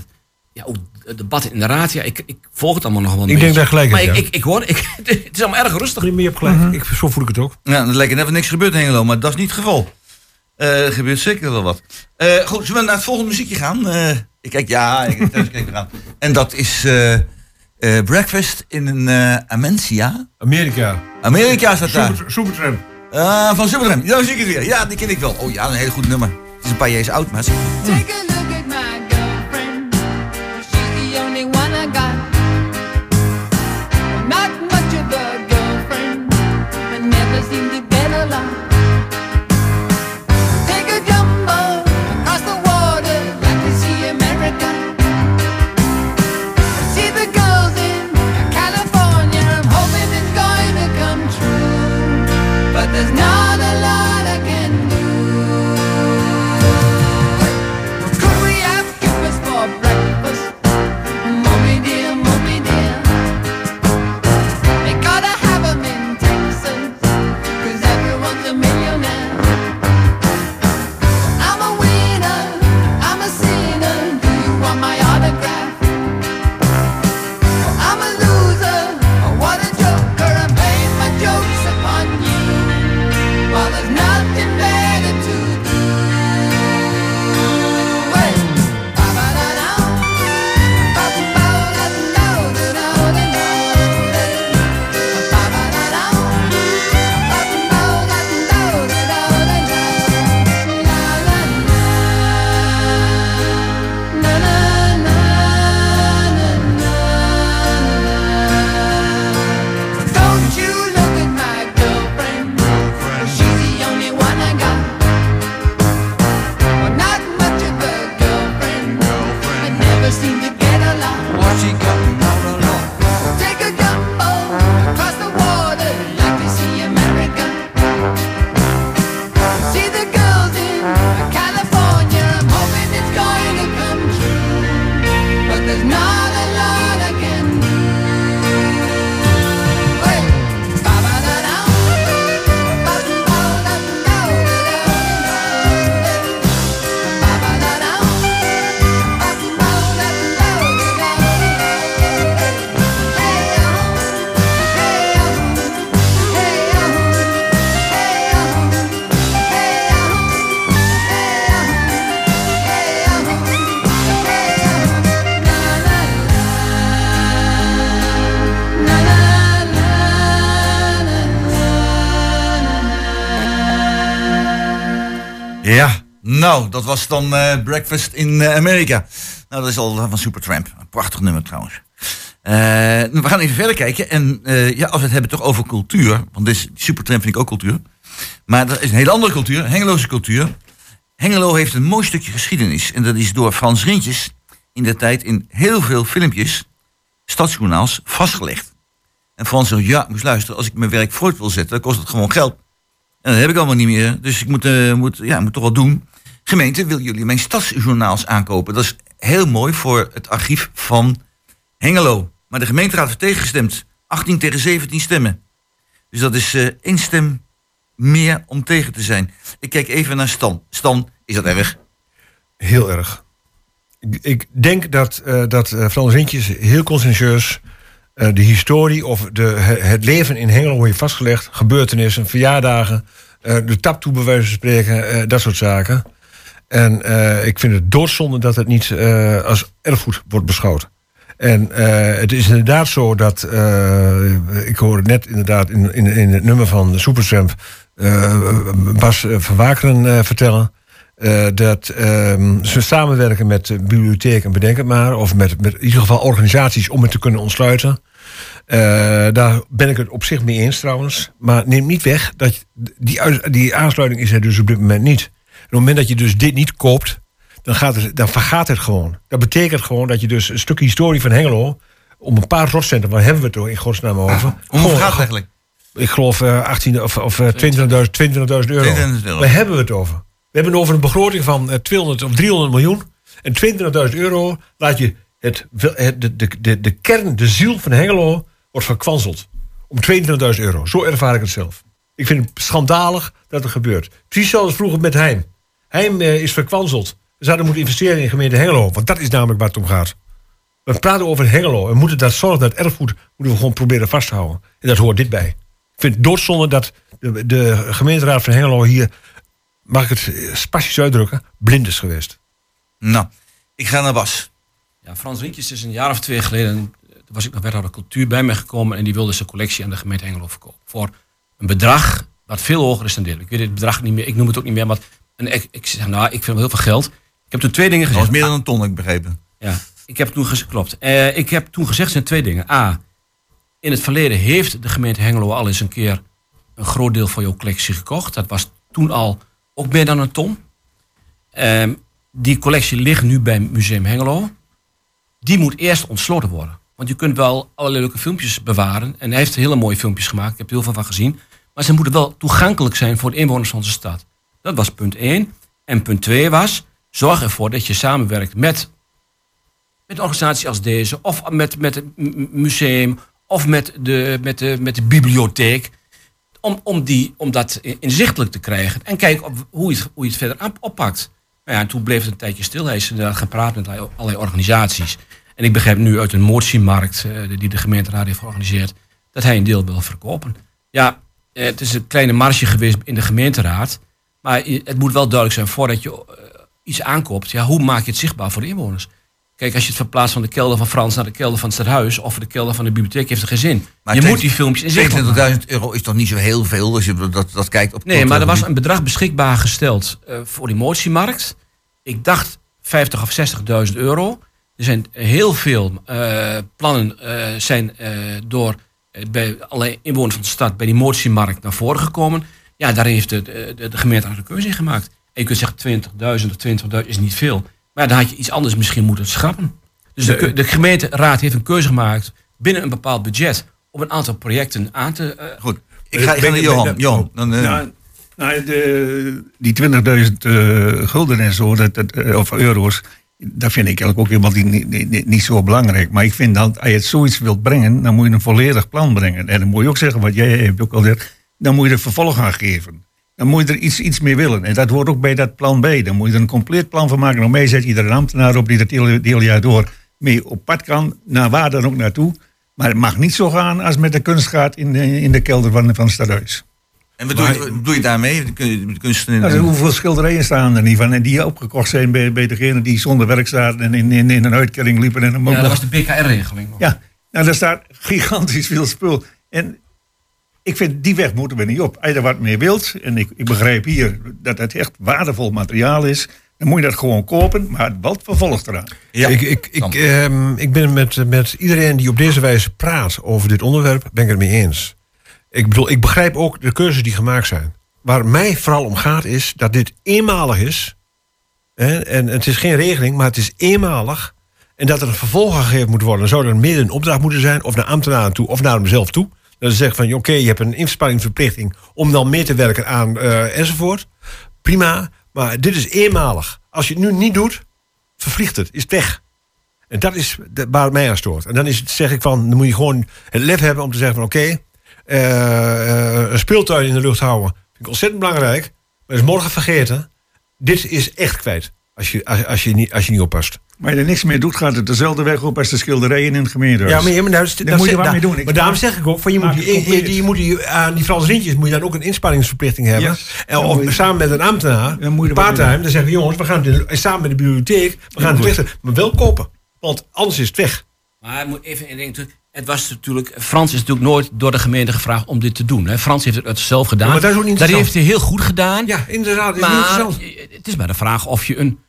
ja, ook het debat in de raad, ja, ik, ik volg het allemaal nog wel een
Ik denk
beetje.
dat je gelijk
Maar ik,
ja.
ik, ik hoor, ik, het is allemaal erg rustig.
Je hebt gelijk. ik, zo voel ik het ook.
Ja, er lijkt net niks gebeurd in Hengelo, maar dat is niet het geval. Eh, er gebeurt zeker wel wat. Eh, goed, zullen we naar het volgende muziekje gaan? Eh, ik kijk, ja, ik thuis kijk eraan. En dat is eh, eh, Breakfast in een eh Amencia.
Amerika.
Amerika staat daar.
Super, Supertramp.
Ah, van Supertramp. Ja, zie ik het weer. Ja, die ken ik wel. Oh ja, een heel goed nummer. Het is een paar jaar oud, maar...
Take
nou, dat was dan eh, Breakfast in eh, Amerika. Nou, dat is al van Supertramp. Een prachtig nummer trouwens. Eh, we gaan even verder kijken. En eh, ja, als we het hebben toch over cultuur. Want dit Supertramp vind ik ook cultuur. Maar dat is een hele andere cultuur. Hengeloze cultuur. Hengelo heeft een mooi stukje geschiedenis. En dat is door Frans Rintjes in de tijd in heel veel filmpjes, stadsjournaals, vastgelegd. En Frans zegt, ja, moest luisteren, als ik mijn werk voort wil zetten, dan kost het gewoon geld. En dat heb ik allemaal niet meer. Dus ik moet, eh, moet, ja, moet toch wat doen. Gemeente, wil jullie mijn stadsjournaals aankopen? Dat is heel mooi voor het archief van Hengelo. Maar de gemeenteraad heeft tegengestemd. 18 tegen 17 stemmen. Dus dat is eh, één stem meer om tegen te zijn. Ik kijk even naar Stan. Stan, is dat erg?
Heel erg. Ik, denk dat, eh dat eh, Frans Rintjes heel conscientieus eh, de historie of de, he- het leven in Hengelo heeft vastgelegd. Gebeurtenissen, verjaardagen, de tap toe bij wijze van spreken, dat soort zaken. En eh, ik vind het doodzonde dat het niet eh, als erfgoed wordt beschouwd. En eh, het is inderdaad zo dat, ik hoorde net inderdaad in, in, in het nummer van Supertramp Bas van Wakeren eh, vertellen. dat ehm, ze samenwerken met de bibliotheek en bedenk het maar. Of met, in ieder geval organisaties om het te kunnen ontsluiten. Daar ben ik het op zich mee eens trouwens. Maar neem niet weg dat die, die aansluiting is er dus op dit moment niet. Op het moment dat je dus dit niet koopt, dan, gaat het, dan vergaat het gewoon. Dat betekent gewoon dat je dus een stukje historie van Hengelo... om een paar rotcenten, waar hebben we het toch in godsnaam over?
Hoe
Gewoon-
gaat het eigenlijk?
ik geloof eh 18 of, of eh, 20.000 20.000 euro.
20.000 euro.
Waar hebben we het over? We hebben het over een begroting van eh, 200 of 300 miljoen. En 20.000 euro laat je het, het, de, de, de, de kern, de ziel van Hengelo, wordt verkwanseld. Om 22.000 euro. Zo ervaar ik het zelf. Ik vind het schandalig dat het gebeurt. Precies zoals vroeger met Heim. Heim eh, is verkwanseld. We zouden moeten investeren in gemeente Hengelo. Want dat is namelijk waar het om gaat. We praten over Hengelo. We moeten dat zorgen dat erfgoed moeten we gewoon proberen vast te houden. En dat hoort dit bij. Ik vind het doodzonde dat de, de gemeenteraad van Hengelo hier, mag ik het eh, spastisch uitdrukken, blind is geweest.
Nou, ik ga naar Bas.
Ja, Frans Rinkjes is een jaar of twee geleden, eh, toen was ik nog wethouder cultuur bij me gekomen en die wilde zijn collectie aan de gemeente Hengelo verkopen. Voor een bedrag wat veel hoger is dan dit. Ik weet het bedrag niet meer, ik noem het ook niet meer, maar en ik, ik zeg, nou, ik vind wel heel veel geld. Ik heb toen twee dingen
Dat
gezegd.
was meer dan een ton, heb ik begrepen.
Ja, ik heb toen gezegd, klopt. Eh, ik heb toen gezegd zijn twee dingen. A, in het verleden heeft de gemeente Hengelo al eens een keer een groot deel van jouw collectie gekocht. Dat was toen al ook meer dan een ton. Ehm, die collectie ligt nu bij Museum Hengelo. Die moet eerst ontsloten worden. Want je kunt wel allerlei leuke filmpjes bewaren. En hij heeft hele mooie filmpjes gemaakt. Ik heb er heel veel van gezien. Maar ze moeten wel toegankelijk zijn voor de inwoners van onze stad. Dat was punt 1. En punt 2 was, zorg ervoor dat je samenwerkt met met organisatie als deze, of met, met het museum, of met de, met de, met de bibliotheek. Om, om, die, om dat in- inzichtelijk te krijgen. En kijken op hoe, je het, hoe je het verder oppakt. Nou ja, en toen bleef het een tijdje stil. Hij is inderdaad gepraat met allerlei organisaties. En ik begrijp nu uit een moordiemarkt eh, die de gemeenteraad heeft georganiseerd, dat hij een deel wil verkopen. Ja, eh, het is een kleine marge geweest in de gemeenteraad. Maar het moet wel duidelijk zijn voordat je eh, iets aankoopt. Ja, hoe maak je het zichtbaar voor de inwoners? Kijk, als je het verplaatst van de kelder van Frans naar de kelder van het stadhuis of de kelder van de bibliotheek, heeft er geen zin.
Maar
je moet die filmpjes maken.
22.000 euro is toch niet zo heel veel als je dat, dat kijkt op
Nee, maar er was een bedrag beschikbaar gesteld eh, voor die motiemarkt. Ik dacht 50 of 60.000 euro. Er zijn heel veel eh, plannen zijn door bij allerlei inwoners van de stad bij die motiemarkt naar voren gekomen. Ja, daar heeft de, de, de gemeente een keuze in gemaakt. En je kunt zeggen 20.000 of 20.000 is niet veel. Maar dan had je iets anders misschien moeten schrappen. Dus de, de gemeenteraad heeft een keuze gemaakt binnen een bepaald budget om een aantal projecten aan te. eh,
Goed, ik ga, ik ga naar Johan. Johan, dan, eh,
Nou, nou, de, die 20.000 eh, gulden en zo, dat, dat, eh, of euro's, dat vind ik eigenlijk ook helemaal niet, niet, niet, niet zo belangrijk. Maar ik vind dat als je het zoiets wilt brengen, dan moet je een volledig plan brengen. En dan moet je ook zeggen, wat jij hebt ook al gezegd, dan moet je er vervolg aan geven. Dan moet je er iets, iets mee willen. En dat hoort ook bij dat plan B. Dan moet je er een compleet plan van maken. Daarmee zet je er een ambtenaar op die het hele, het hele jaar door mee op pad kan, naar waar dan ook naartoe. Maar het mag niet zo gaan als met de kunst gaat in de, in de kelder van, van het stadhuis.
en wat doe, je, wat doe je daarmee? De
Nou, hoeveel schilderijen staan er niet van? En die opgekocht zijn bij, bij degene die zonder werk zaten en in, in, in een uitkering liepen. En een
ja, dat was de BKR-regeling. nog.
ja, nou, daar staat gigantisch veel spul. En ik vind, die weg moeten we niet op. Als je er wat mee wilt, en ik, ik begrijp hier dat het echt waardevol materiaal is, dan moet je dat gewoon kopen, maar wat vervolgt eraan?
Ja.
Ik, ik, ik, ehm, ik ben het met, met iedereen die op deze wijze praat over dit onderwerp, ben ik het mee eens. Ik bedoel, ik begrijp ook de keuzes die gemaakt zijn. Waar mij vooral om gaat is dat dit eenmalig is. Hè, en het is geen regeling, maar het is eenmalig. En dat er een vervolg aan gegeven moet worden. Dan zou er midden een opdracht moeten zijn, of naar ambtenaren toe, of naar mezelf toe. Ze zeggen van, oké, je hebt een inspanningsverplichting om dan mee te werken aan eh, enzovoort. Prima, maar dit is eenmalig. Als je het nu niet doet, vervliegt het, is het weg. En dat is waar het mij aan stoort. En dan is het, zeg ik van, dan moet je gewoon het lef hebben om te zeggen van oké, eh, eh, een speeltuin in de lucht houden. Vind ik ontzettend belangrijk. Maar is morgen vergeten. Dit is echt kwijt. Als je, als, als je, niet, als je niet oppast.
Maar je er niks meer doet, gaat het dezelfde weg op als de schilderijen in het gemeentehuis.
Ja, maar, je- maar daar,
moet je
zit-
wat mee doen. Ik
Maar daarom zeg ik ook, van je moet,
het compleet.
die, je moet die, aan die Frans Rintjes moet je dan ook een inspanningsverplichting hebben. En,
Dan
of
je-
samen met een ambtenaar,
Dan moet je wat mee
part-time, dan zeggen we, jongens, we gaan het in- samen met de bibliotheek, we gaan het lichten, maar wel kopen. Want anders is het weg.
Maar ik moet even één ding. Het was natuurlijk, Frans is natuurlijk nooit door de gemeente gevraagd om dit te doen. Hè. Frans heeft het zelf gedaan.
Ja, maar dat is ook niet
dat
interessant.
heeft hij heel goed gedaan.
Ja, inderdaad. Is niet
maar het is maar de vraag of je een.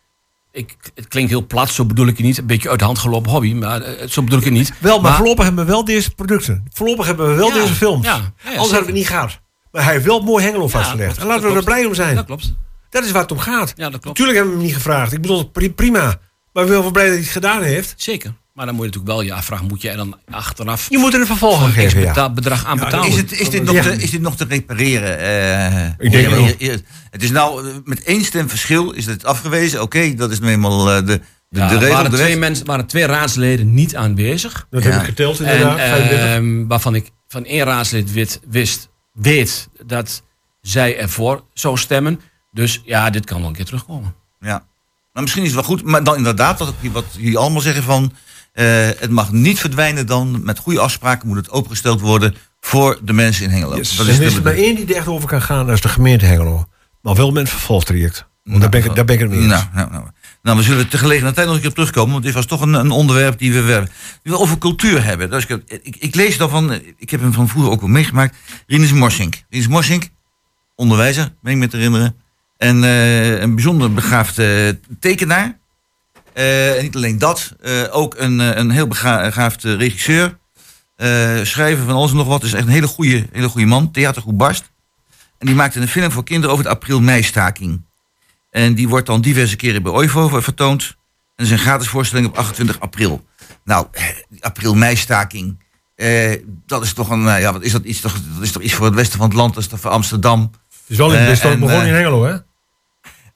Ik, het klinkt heel plat, zo bedoel ik het niet. Een beetje uit de hand gelopen hobby, maar eh, zo bedoel ik het niet.
Wel, maar, voorlopig hebben we wel deze producten. Voorlopig hebben we wel
Ja,
deze films.
ja, ja,
Anders hadden we het niet gehad. Maar hij heeft wel mooi Hengelo vastgelegd.
klopt,
en laten we er blij om zijn.
Dat klopt.
Dat is waar het om gaat.
Ja, dat klopt.
Natuurlijk hebben we hem niet gevraagd. Ik bedoel, pri- prima. Maar we zijn wel blij dat hij het gedaan heeft.
Zeker. Maar dan moet je natuurlijk wel je afvragen, moet je er dan achteraf
Je moet er een vervolg aan geven, ja.
bedrag aan betalen?
Is, het, is, dit nog
Ja.
te, is dit nog te repareren? Eh,
Ik denk
hier-
wel.
het is nou eh, met één stem verschil is het afgewezen. Oké, dat is nu eenmaal eh, de, de,
Ja,
de
er
regel.
waren
De
twee, mensen, waren twee raadsleden niet aanwezig.
Dat
Ja.
heb ik geteld
En,
inderdaad. 35.
ehm, waarvan ik van één raadslid wit, wist, weet dat zij ervoor zou stemmen. Dus ja, dit kan wel een keer terugkomen.
Ja. Maar misschien is het wel goed. Maar dan inderdaad, wat, wat jullie allemaal zeggen van... Eh, het mag niet verdwijnen dan. Met goede afspraken moet het opengesteld worden voor de mensen in Hengelo.
Yes.
Dat
Er
is
er maar één die er echt over kan gaan, dat is de gemeente Hengelo. Maar wel met een vervolgtraject. Want daar, ben ik, daar ben ik het mee eens.
Nou, nou, nou. nou, we zullen te gelegenheid tijd nog een keer op terugkomen. Want dit was toch een, een onderwerp die we, we, die we over cultuur hebben. Dus ik, ik, ik lees daarvan, ik heb hem van vroeger ook wel meegemaakt. Rinus Morsink. Rinus Morsink, onderwijzer, ben ik me te herinneren. En eh, een bijzonder begaafd eh, tekenaar. Eh, en niet alleen dat, eh, ook een, eh, een heel bega- begaafd regisseur. Schrijver van alles en nog wat. Is echt een hele goede, hele goede man. Theatergroep Barst. En die maakte een film voor kinderen over de april-mei-staking. En die wordt dan diverse keren bij OIVO vertoond. En dat is een gratis voorstelling op 28 april. Nou, april-mei-staking. eh, dat is toch een, eh, ja, wat is dat iets? Toch, dat is toch iets voor het westen van het land, dat is toch voor Amsterdam.
Het is wel in het beste
en,
begonnen in Hengelo, hè?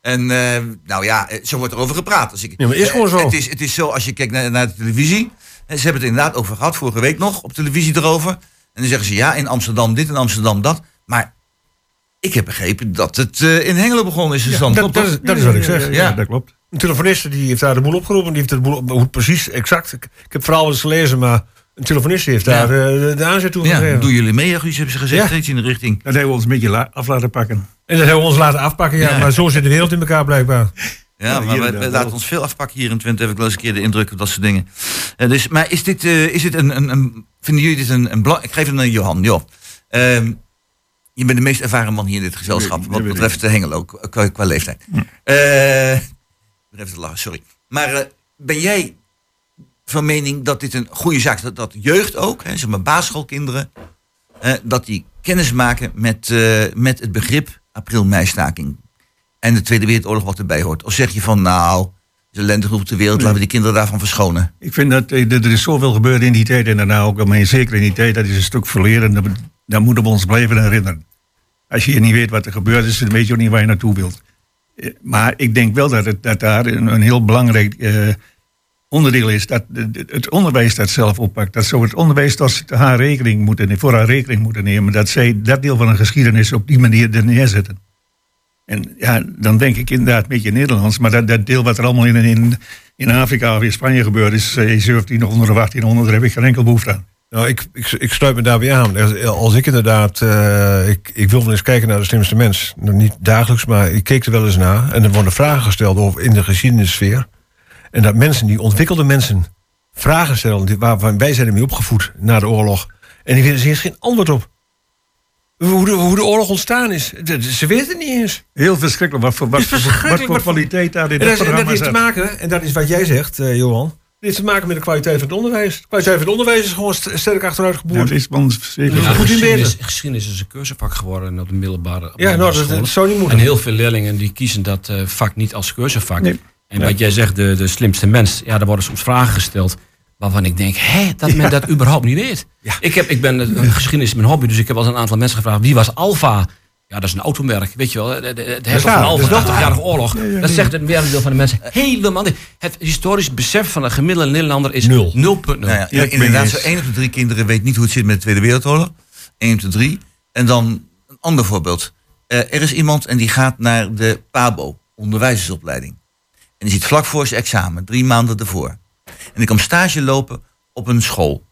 En eh, nou ja, eh, zo wordt er over gepraat. Als ik,
Ja, maar is gewoon
eh,
zo.
Het is, het is zo, als je kijkt naar, naar de televisie. En ze hebben het inderdaad over gehad, vorige week nog, op televisie erover. En dan zeggen ze, ja, in Amsterdam dit, in Amsterdam dat. Maar ik heb begrepen dat het eh, in Hengelo begonnen is.
dat, dat, is, dat is wat ik zeg.
Ja.
dat klopt.
Een telefoniste die heeft daar de boel opgeroepen. Die heeft de boel op, hoe precies, exact. Ik, ik heb vooral eens gelezen, maar een telefoniste heeft
Ja.
daar eh, de, de aanzet toe
Ja,
gegeven.
doen jullie mee, Guus, hebben ze gezegd,
Ja.
iets in de richting.
Dat hebben we ons een beetje af laten pakken.
En dat hebben we ons laten afpakken, ja.
Ja.
Maar zo zit de wereld in elkaar blijkbaar.
Ja,
Ja,
maar wij, laten ons veel afpakken hier in Twente. Heb ik wel eens een keer de indruk, dat soort dingen. Eh, dus, maar is dit, eh, is dit een, een, een... Vinden jullie dit een... een belang- ik geef het aan Johan. Joh. Ehm, je bent de meest ervaren man hier in dit gezelschap. Wat betreft de Hengelo, qua, qua leeftijd. Eh betreft het lachen, sorry. Maar ben jij van mening dat dit een goede zaak is? Dat, dat jeugd ook, hè, zeg maar basisschoolkinderen... eh, dat die kennis maken met, eh, met het begrip april-mei-staking en de Tweede Wereldoorlog wat erbij hoort? Of zeg je van nou, ellende genoeg op de wereld, laten we die kinderen daarvan verschonen?
Ik vind dat eh, er is zoveel gebeurd in die tijd en daarna ook, maar zeker in die tijd, dat is een stuk verleden. Dat- Daar moeten we ons blijven herinneren. Als je niet weet wat er gebeurd is, dan weet je ook niet waar je naartoe wilt. Eh, Maar ik denk wel dat, het, dat daar een, een heel belangrijk onderdeel is dat het onderwijs dat zelf oppakt. Dat zou het onderwijs tot haar rekening moeten, voor haar rekening moeten nemen. Dat zij dat deel van de geschiedenis op die manier er neerzetten. En ja, dan denk ik inderdaad een beetje Nederlands. Maar dat, dat deel wat er allemaal in, in, in Afrika of in Spanje gebeurd is, eh, 1700 of 1800, daar heb ik geen enkel behoefte aan.
Nou, ik, ik, ik sluit me daarbij aan. Als- ik inderdaad, eh, ik, ik wil wel eens kijken naar de slimste mens. Nou, niet dagelijks, maar ik keek er wel eens naar. En er worden vragen gesteld over in de geschiedenissfeer. En dat mensen, die ontwikkelde mensen, vragen stellen waarvan wij zijn ermee opgevoed na de oorlog. En die weten er geen antwoord op. Hoe de, hoe de oorlog ontstaan is. Dat- Ze weten het niet eens.
Heel verschrikkelijk wat voor, wat,
Het
wat
verschrikkelijk
voor
wat voor-
kwaliteit daar in
En
dat
dat, en dat
programma
heeft te
zat.
maken, en dat is wat jij zegt, eh, Johan. Dat heeft te maken met de kwaliteit van het onderwijs. De kwaliteit van het onderwijs is gewoon st- sterk achteruit
Ja,
geboord.
dat is zeker.
Ja,
Ja,
goed
geschiedenis, is een keuzevak geworden op de middelbare, op
Ja, nou, dat, zou niet moeten.
En heel veel leerlingen die kiezen dat eh, vak niet als keuzevak.
Nee.
En wat jij zegt, de, de slimste mens, ja, daar worden soms vragen gesteld. Waarvan ik denk, hé, dat men dat überhaupt niet weet. Ik, heb, ik ben, geschiedenis is mijn hobby, dus ik heb wel eens een aantal mensen gevraagd. Wie was Alfa? Ja, dat is een automerk, weet je wel. De, de, de van Alfa,
dat is
de
wel
80-jarige oorlog. Dat zegt een merendeel van de mensen helemaal niet. Het historisch besef van een gemiddelde Nederlander is
Nul.
0,0.
Nou inderdaad,
het
zo
eens.
één op de drie kinderen weet niet hoe het zit met de Tweede Wereldoorlog. Eén op de drie. En dan een ander voorbeeld. Eh, er is iemand en die gaat naar de PABO, onderwijzersopleiding. En die zit vlak voor zijn examen, drie maanden ervoor. En die komt stage lopen op een school.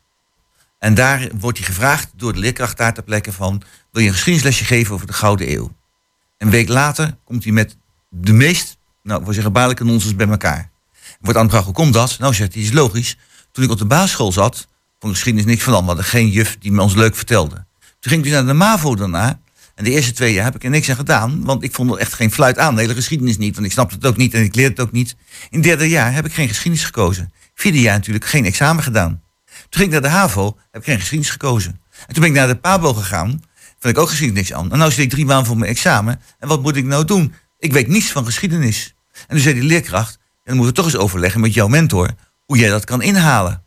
En daar wordt hij gevraagd door de leerkracht daar ter plekke van... wil je een geschiedenislesje geven over de Gouden Eeuw? Een week later komt hij met de meest, nou, voor zeggen, baarlijke nonsens bij elkaar. Wordt aangevraagd, hoe komt dat? Nou, zegt hij, is logisch. Toen ik op de basisschool zat, vond ik geschiedenis niks van dan. We hadden geen juf die me ons leuk vertelde. Toen ging ik dus naar de MAVO daarna. En de eerste twee jaar heb ik er niks aan gedaan. Want ik vond er echt geen fluit aan. De hele geschiedenis niet. Want ik snapte het ook niet en ik leerde het ook niet. In het derde jaar heb ik geen geschiedenis gekozen. Vierde jaar natuurlijk geen examen gedaan. Toen ging ik naar de HAVO, heb ik geen geschiedenis gekozen. En toen ben ik naar de PABO gegaan. Vond ik ook geschiedenis niks aan. En nu zit ik drie maanden voor mijn examen. En wat moet ik nou doen? Ik weet niets van geschiedenis. En toen zei die leerkracht, en dan moeten we toch eens overleggen met jouw mentor, hoe jij dat kan inhalen.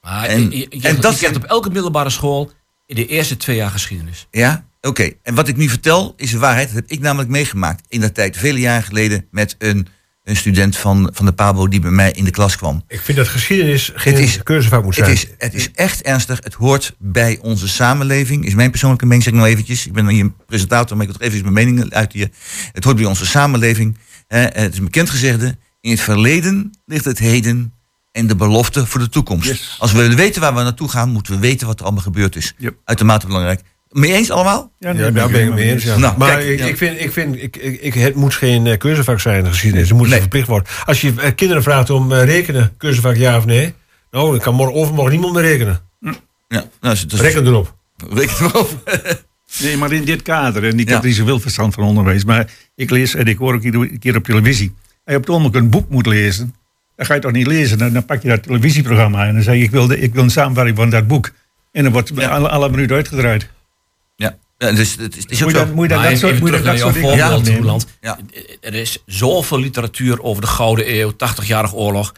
Maar
En-
je, je, je,
en dat
je krijgt op elke middelbare school in de eerste twee jaar geschiedenis.
Ja, oké. En wat ik nu vertel is de waarheid. Dat heb ik namelijk meegemaakt in dat tijd, vele jaren geleden, met een, een student van, van de PABO die bij mij in de klas kwam.
Ik vind dat geschiedenis geen
Het is-
moet
Het
zijn.
is, het is echt ernstig. Het hoort bij onze samenleving. Is mijn persoonlijke mening, zeg ik nog eventjes. Ik ben hier een presentator, maar ik wil toch even mijn mening uit hier. Het hoort bij onze samenleving. Eh, het is een bekend gezegde. In het verleden ligt het heden. en de belofte voor de toekomst.
Yes.
Als we willen weten waar we naartoe gaan, moeten we weten wat er allemaal gebeurd is.
Yep.
Uitermate belangrijk. Mee eens allemaal?
Ja,
Ja, daar ben ik mee eens. Ja.
Nou,
maar
kijk,
ik,
ja.
ik vind, ik vind ik, ik, het moet geen eh, keuzevak zijn in de geschiedenis. Het moet
Nee.
verplicht worden. Als je eh, kinderen vraagt om eh, rekenen, keuzevak ja of nee. Nou, dan kan morgen overmorgen niemand meer rekenen.
Ja, nou, dus, dus,
Reken erop.
reken erop.
Nee, maar in dit kader, en ik
Ja.
heb niet zoveel verstand van onderwijs, maar ik lees, en ik hoor ook iedere keer op televisie, als je op het ogenblik een boek moet lezen, dan ga je toch niet lezen, dan, dan pak je dat televisieprogramma en dan zeg je, ik wil, de, ik wil een samenvatting van dat boek. En dan wordt
Ja.
alle, alle minuut uitgedraaid.
Ja. dus het is, het is ook
Moet je moet je dan
Maar
dat soort,
even
moet dat soort
voorbeeld.
Ja.
Er is zoveel literatuur over de Gouden Eeuw, 80-jarige oorlog.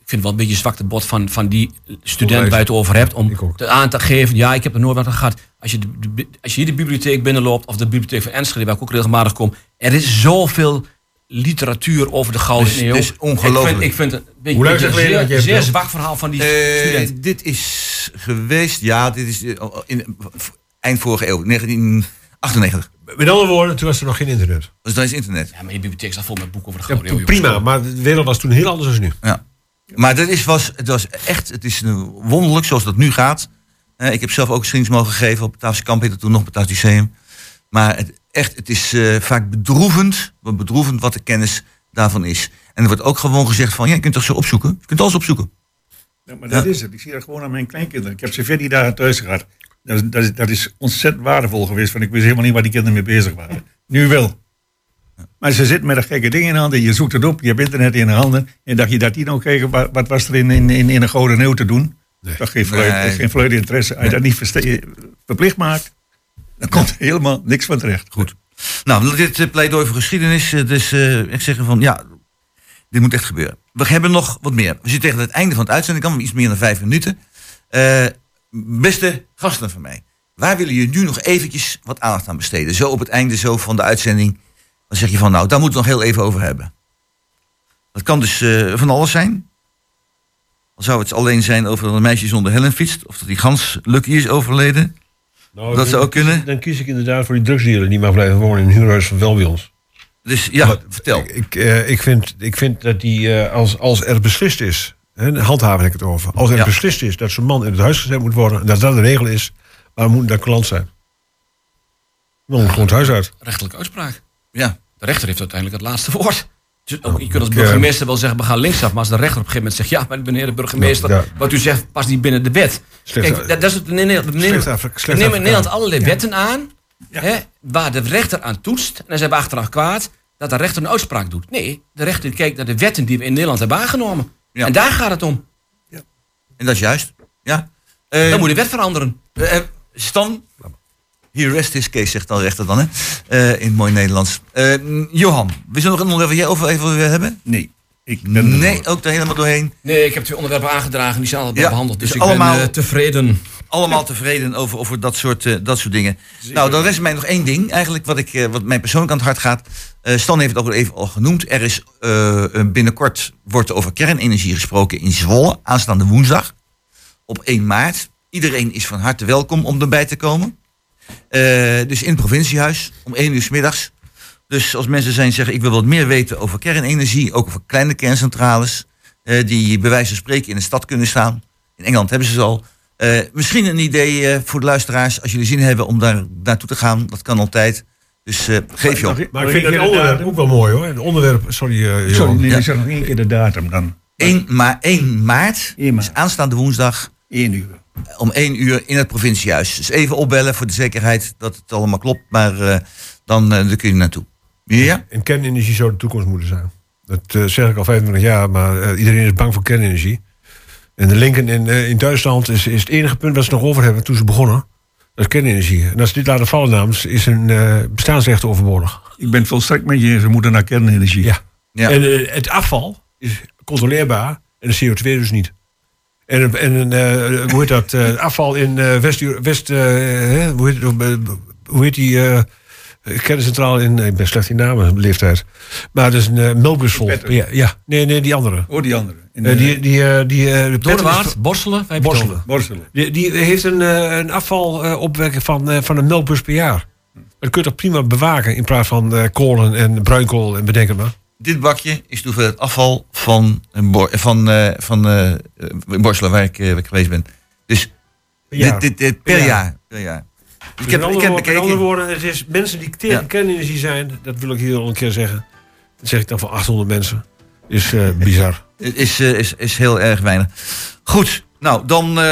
Ik vind het wel een beetje een zwakte bot van, van die studenten waar je het over hebt. Om te aan te geven, ja, ik heb er nooit wat aan gehad. Als je, de, de- als je hier de bibliotheek binnenloopt, of de bibliotheek van Enschede, waar ik ook regelmatig kom. Er is zoveel literatuur over de Gouden
Dus-
Eeuw.
dus ongelooflijk.
Ik vind, ik vind het een beetje,
Hoe is
een zeer,
dat je
zwak verhaal van die
Eh,
studenten.
dit is geweest, ja, dit is eh, in, eind vorige eeuw, 1998.
Met andere woorden, toen was er nog geen internet.
Dus dan is internet.
Ja, maar je bibliotheek staat vol met boeken over de
Ja,
Gouden Eeuw.
prima,
jongens.
maar de wereld was toen heel anders dan nu.
Ja. Maar dat is, was, het was echt, het is wonderlijk zoals dat nu gaat. Eh, ik heb zelf ook geschiedenis mogen geven op het Taafse Kamp, heette toen nog op het Taafse Lyceum. Maar het, echt, het is eh, vaak bedroevend, wat bedroevend wat de kennis daarvan is. En er wordt ook gewoon gezegd van, ja, je kunt toch zo opzoeken? Je kunt alles opzoeken.
Ja, maar dat is het. Ik zie dat gewoon aan mijn kleinkinderen. Ik heb ze 14 dagen thuis gehad. Dat is, dat, is, dat is ontzettend waardevol geweest. Want ik wist helemaal niet waar die kinderen mee bezig waren. Nu wel. Maar ze zitten met een gekke ding in de handen. Je zoekt het op. Je hebt internet in de handen. En dacht je dat die nou kregen. Wat, wat was er in, in, in, in een gouden eeuw te doen? Dat geen
Nee.
geen fluit interesse. Als je dat niet verplicht maakt. Dan komt er helemaal niks van terecht.
Goed. Nou, dit eh, pleidooi voor geschiedenis. eh, Dus eh, ik zeg van, ja, dit moet echt gebeuren. We hebben nog wat meer. We zitten tegen het einde van het uitzending. kan iets meer dan vijf minuten. Beste gasten van mij. Waar willen jullie nu nog eventjes wat aandacht aan besteden? Zo op het einde zo van de uitzending. Dan zeg je van, nou, daar moeten we het nog heel even over hebben. Dat kan dus eh, van alles zijn. Al zou het alleen zijn over dat een meisje zonder helm fietst. Of dat die gans Lucky is overleden.
Nou,
Dat zou ook kunnen.
Dan kies ik inderdaad voor die drugsdealer die mag blijven wonen in een huurhuis van wel bij ons.
Dus ja, vertel.
Ik, ik, eh, ik, vind, ik vind dat die, eh, als, als er beslist is, hè, handhaven ik het over. Als er
Ja.
beslist is dat zo'n man in het huis gezet moet worden, en dat dat de regel is, waarom moet dat klant zijn? Dan moet gewoon het huis uit.
Rechtelijke uitspraak.
Ja.
De rechter heeft uiteindelijk het laatste woord. Dus ook, je kunt als burgemeester wel zeggen, we gaan linksaf. Maar als de rechter op een gegeven moment zegt, ja, meneer de burgemeester,
Ja, ja.
wat u zegt past niet binnen de wet.
Slecht-
Kijk, dat, dat is het in Nederland. We nemen, we nemen in. Nederland allerlei wetten aan, hè, waar de rechter aan toetst. En dan zijn we achteraf kwaad dat de rechter een uitspraak doet. Nee, de rechter kijkt naar de wetten die we in Nederland hebben aangenomen.
Ja.
En daar gaat het om.
En dat is juist. Ja. Eh,
Dan moet de wet veranderen.
Eh, eh, Stan, hier rest his case, zegt dan rechter dan, hè? Eh, in mooi Nederlands. Eh, Johan, we zullen nog een onderwerp waar jij over even willen hebben?
Nee. Ik ben
Nee, ook er helemaal doorheen.
Nee, ik heb twee onderwerpen aangedragen, die zijn
Ja,
behandeld. Dus,
dus
ik
allemaal-
ben eh, tevreden.
Allemaal tevreden over, over dat, soort, eh, dat soort dingen. Nou, dan rest mij nog één ding, eigenlijk, wat, ik, eh, wat mij persoonlijk aan het hart gaat. Eh, Stan heeft het ook al even al genoemd. Er is binnenkort wordt er over kernenergie gesproken in Zwolle, aanstaande woensdag, op 1 maart. Iedereen is van harte welkom om erbij te komen. Eh, dus in het provinciehuis, om 1 uur 's middags. Dus als mensen zijn zeggen, ik wil wat meer weten over kernenergie, ook over kleine kerncentrales, eh, die bij wijze van spreken in de stad kunnen staan. In Engeland hebben ze ze al. Eh, misschien een idee eh, voor de luisteraars, als jullie zin hebben om daar naartoe te gaan. Dat kan altijd. Dus eh, geef je op.
Maar ik vind het onderwerp ook wel mooi hoor. Het onderwerp, sorry eh,
Sorry,
Johan.
nee,
Ja.
ik zeg nog één keer de datum dan.
1, ma 1 maart,
1 maart.
dus aanstaande woensdag,
1 uur.
om 1 uur in het provinciehuis. Dus even opbellen voor de zekerheid dat het allemaal klopt. Maar eh, dan, dan kun je er naartoe. Ja?
En kernenergie zou de toekomst moeten zijn. Dat eh, zeg ik al 25 jaar, maar eh, iedereen is bang voor kernenergie. En de linken in, eh, in Duitsland is, is het enige punt wat ze nog over hebben toen ze begonnen. Dat is kernenergie. En als ze dit laten vallen namens, is een eh, bestaansrecht overbodig.
Ik ben het volstrekt met je. eens. We moeten naar kernenergie.
Ja.
Ja.
En het afval is controleerbaar en de CO2 dus niet. En, en eh, hoe heet dat? eh, afval in eh, West... West hè, hoe, heet, hoe heet die eh kerncentrale in... Ik ben slecht in namen, leeftijd. Maar is een uh. Ja, ja, nee, nee, die andere.
Oh, die andere. In
Eh, die, die, eh, die, eh,
hebben het
Borselen.
over.
Borselen.
Die, die heeft een, eh, een afvalopwekking van, eh, van een melkbus per jaar. Dat kun je toch prima bewaken in plaats van eh, kolen en bruinkool en bedenk het maar.
dit bakje is de hoeveelheid afval van, van, eh van Borselen, waar ik, waar ik geweest ben. Dus
jaar.
dit, dit, dit per,
Per
jaar.
jaar.
per jaar. Dus ik heb, ik
andere woorden- met andere
bekeken.
woorden, het is mensen die tegen
Ja.
kernenergie zijn, dat wil ik hier al een keer zeggen. Dat zeg ik dan voor 800 mensen. Is eh, bizar.
Het Is, eh, is, is heel erg weinig. Goed, nou dan eh,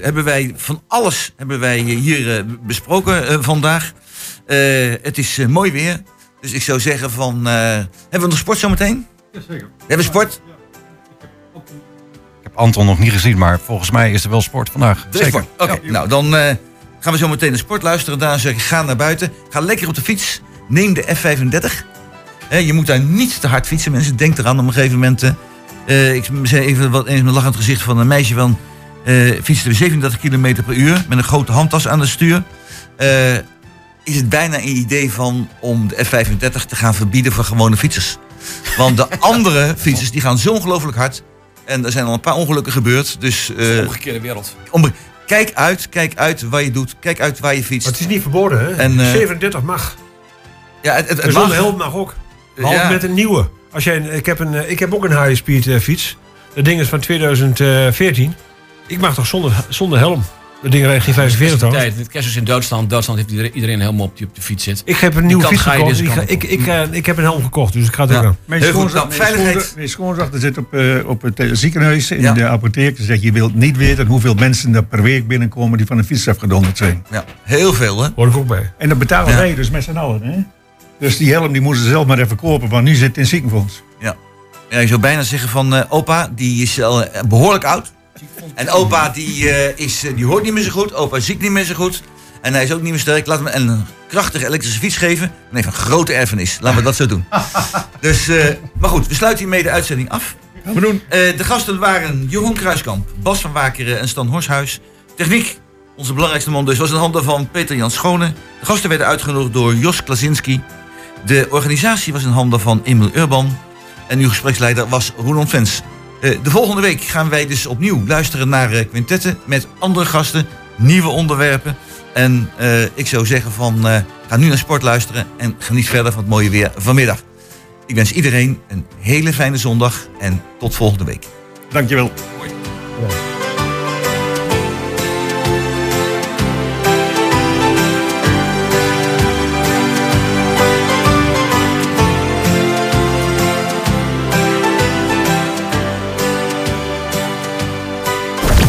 hebben wij van alles hebben wij hier besproken vandaag. Eh, het is mooi weer. Dus ik zou zeggen van... eh, hebben we nog sport zometeen?
Jazeker.
We hebben sport?
Ik heb Anton nog niet gezien, maar volgens mij is er wel sport vandaag.
Er sport. Oké, nou dan eh, gaan we zo meteen naar sport luisteren. Daarna zeg ik, ga naar buiten. Ga lekker op de fiets. Neem de F35. Hè, je moet daar niet te hard fietsen, mensen. Denk eraan op een gegeven moment. eh, eh, ik zei even wat eens met lach aan het gezicht van een meisje van... eh fietste 37 km per uur met een grote handtas aan het stuur. Is het bijna een idee van om de F35 te gaan verbieden voor gewone fietsers. Want de andere fietsers die gaan zo ongelooflijk hard. En er zijn al een paar ongelukken gebeurd. Dus eh,
omgekeerde wereld.
om, kijk uit, kijk uit waar je doet. Kijk uit waar je fietst.
Maar het is niet verboden, hè?
En, eh,
37 mag.
ja, het, het, het
zonder
mag.
helm mag ook. Behalve
Ja.
met een nieuwe. Als jij, ik, heb een, eh, ik heb ook een high-speed eh, fiets. Dat ding is van 2014. Ik mag toch zonder, zonder helm. Dat ding rijdt geen 45 trouwens.
Tijd. Het kerst is in Duitsland. Duitsland heeft iedereen, helemaal op die op de fiets zit.
Ik heb een nieuwe
kant
fiets gekocht. Ik, ga- ik, ik, eh, ik heb een helm gekocht, dus ik ga het ook
Ja.
aan.
Mijn schoonzoon zit op, eh, op het eh, ziekenhuis in
Ja.
de apotheek. Ze zegt, je wilt niet weten hoeveel mensen er per week binnenkomen die van een fiets afgedonderd zijn.
Ja, heel veel hè.
Hoor ik ook bij.
En dat betalen
Ja.
wij dus met z'n allen. Hè? Dus die helm die moeten ze zelf maar even kopen, want nu zit het in het ziekenfonds.
Ja, je zou bijna zeggen van eh, opa, die is al eh, behoorlijk oud. En opa, die, eh, is, eh, die hoort niet meer zo goed. Opa ziet niet meer zo goed. En hij is ook niet meer sterk. Laat hem een krachtige elektrische fiets geven. Heeft hij een grote erfenis. Laten we dat zo doen. Dus, eh, maar goed, we sluiten hiermee de uitzending af.
Gaan we doen.
De gasten waren Jeroen Kruiskamp, Bas van Wakeren en Stan Horshuis. Techniek, onze belangrijkste man dus, was in handen van Peter Jan Schone. De gasten werden uitgenodigd door Jos Klasinski. De organisatie was in handen van Emil Urban. En uw gespreksleider was Roland Vens. Eh, de volgende week gaan wij dus opnieuw luisteren naar eh, quintetten met andere gasten, nieuwe onderwerpen. En eh, ik zou zeggen van, ga nu naar sport luisteren en geniet verder van het mooie weer vanmiddag. Ik wens iedereen een hele fijne zondag en tot volgende week.
Dankjewel.
Hoi.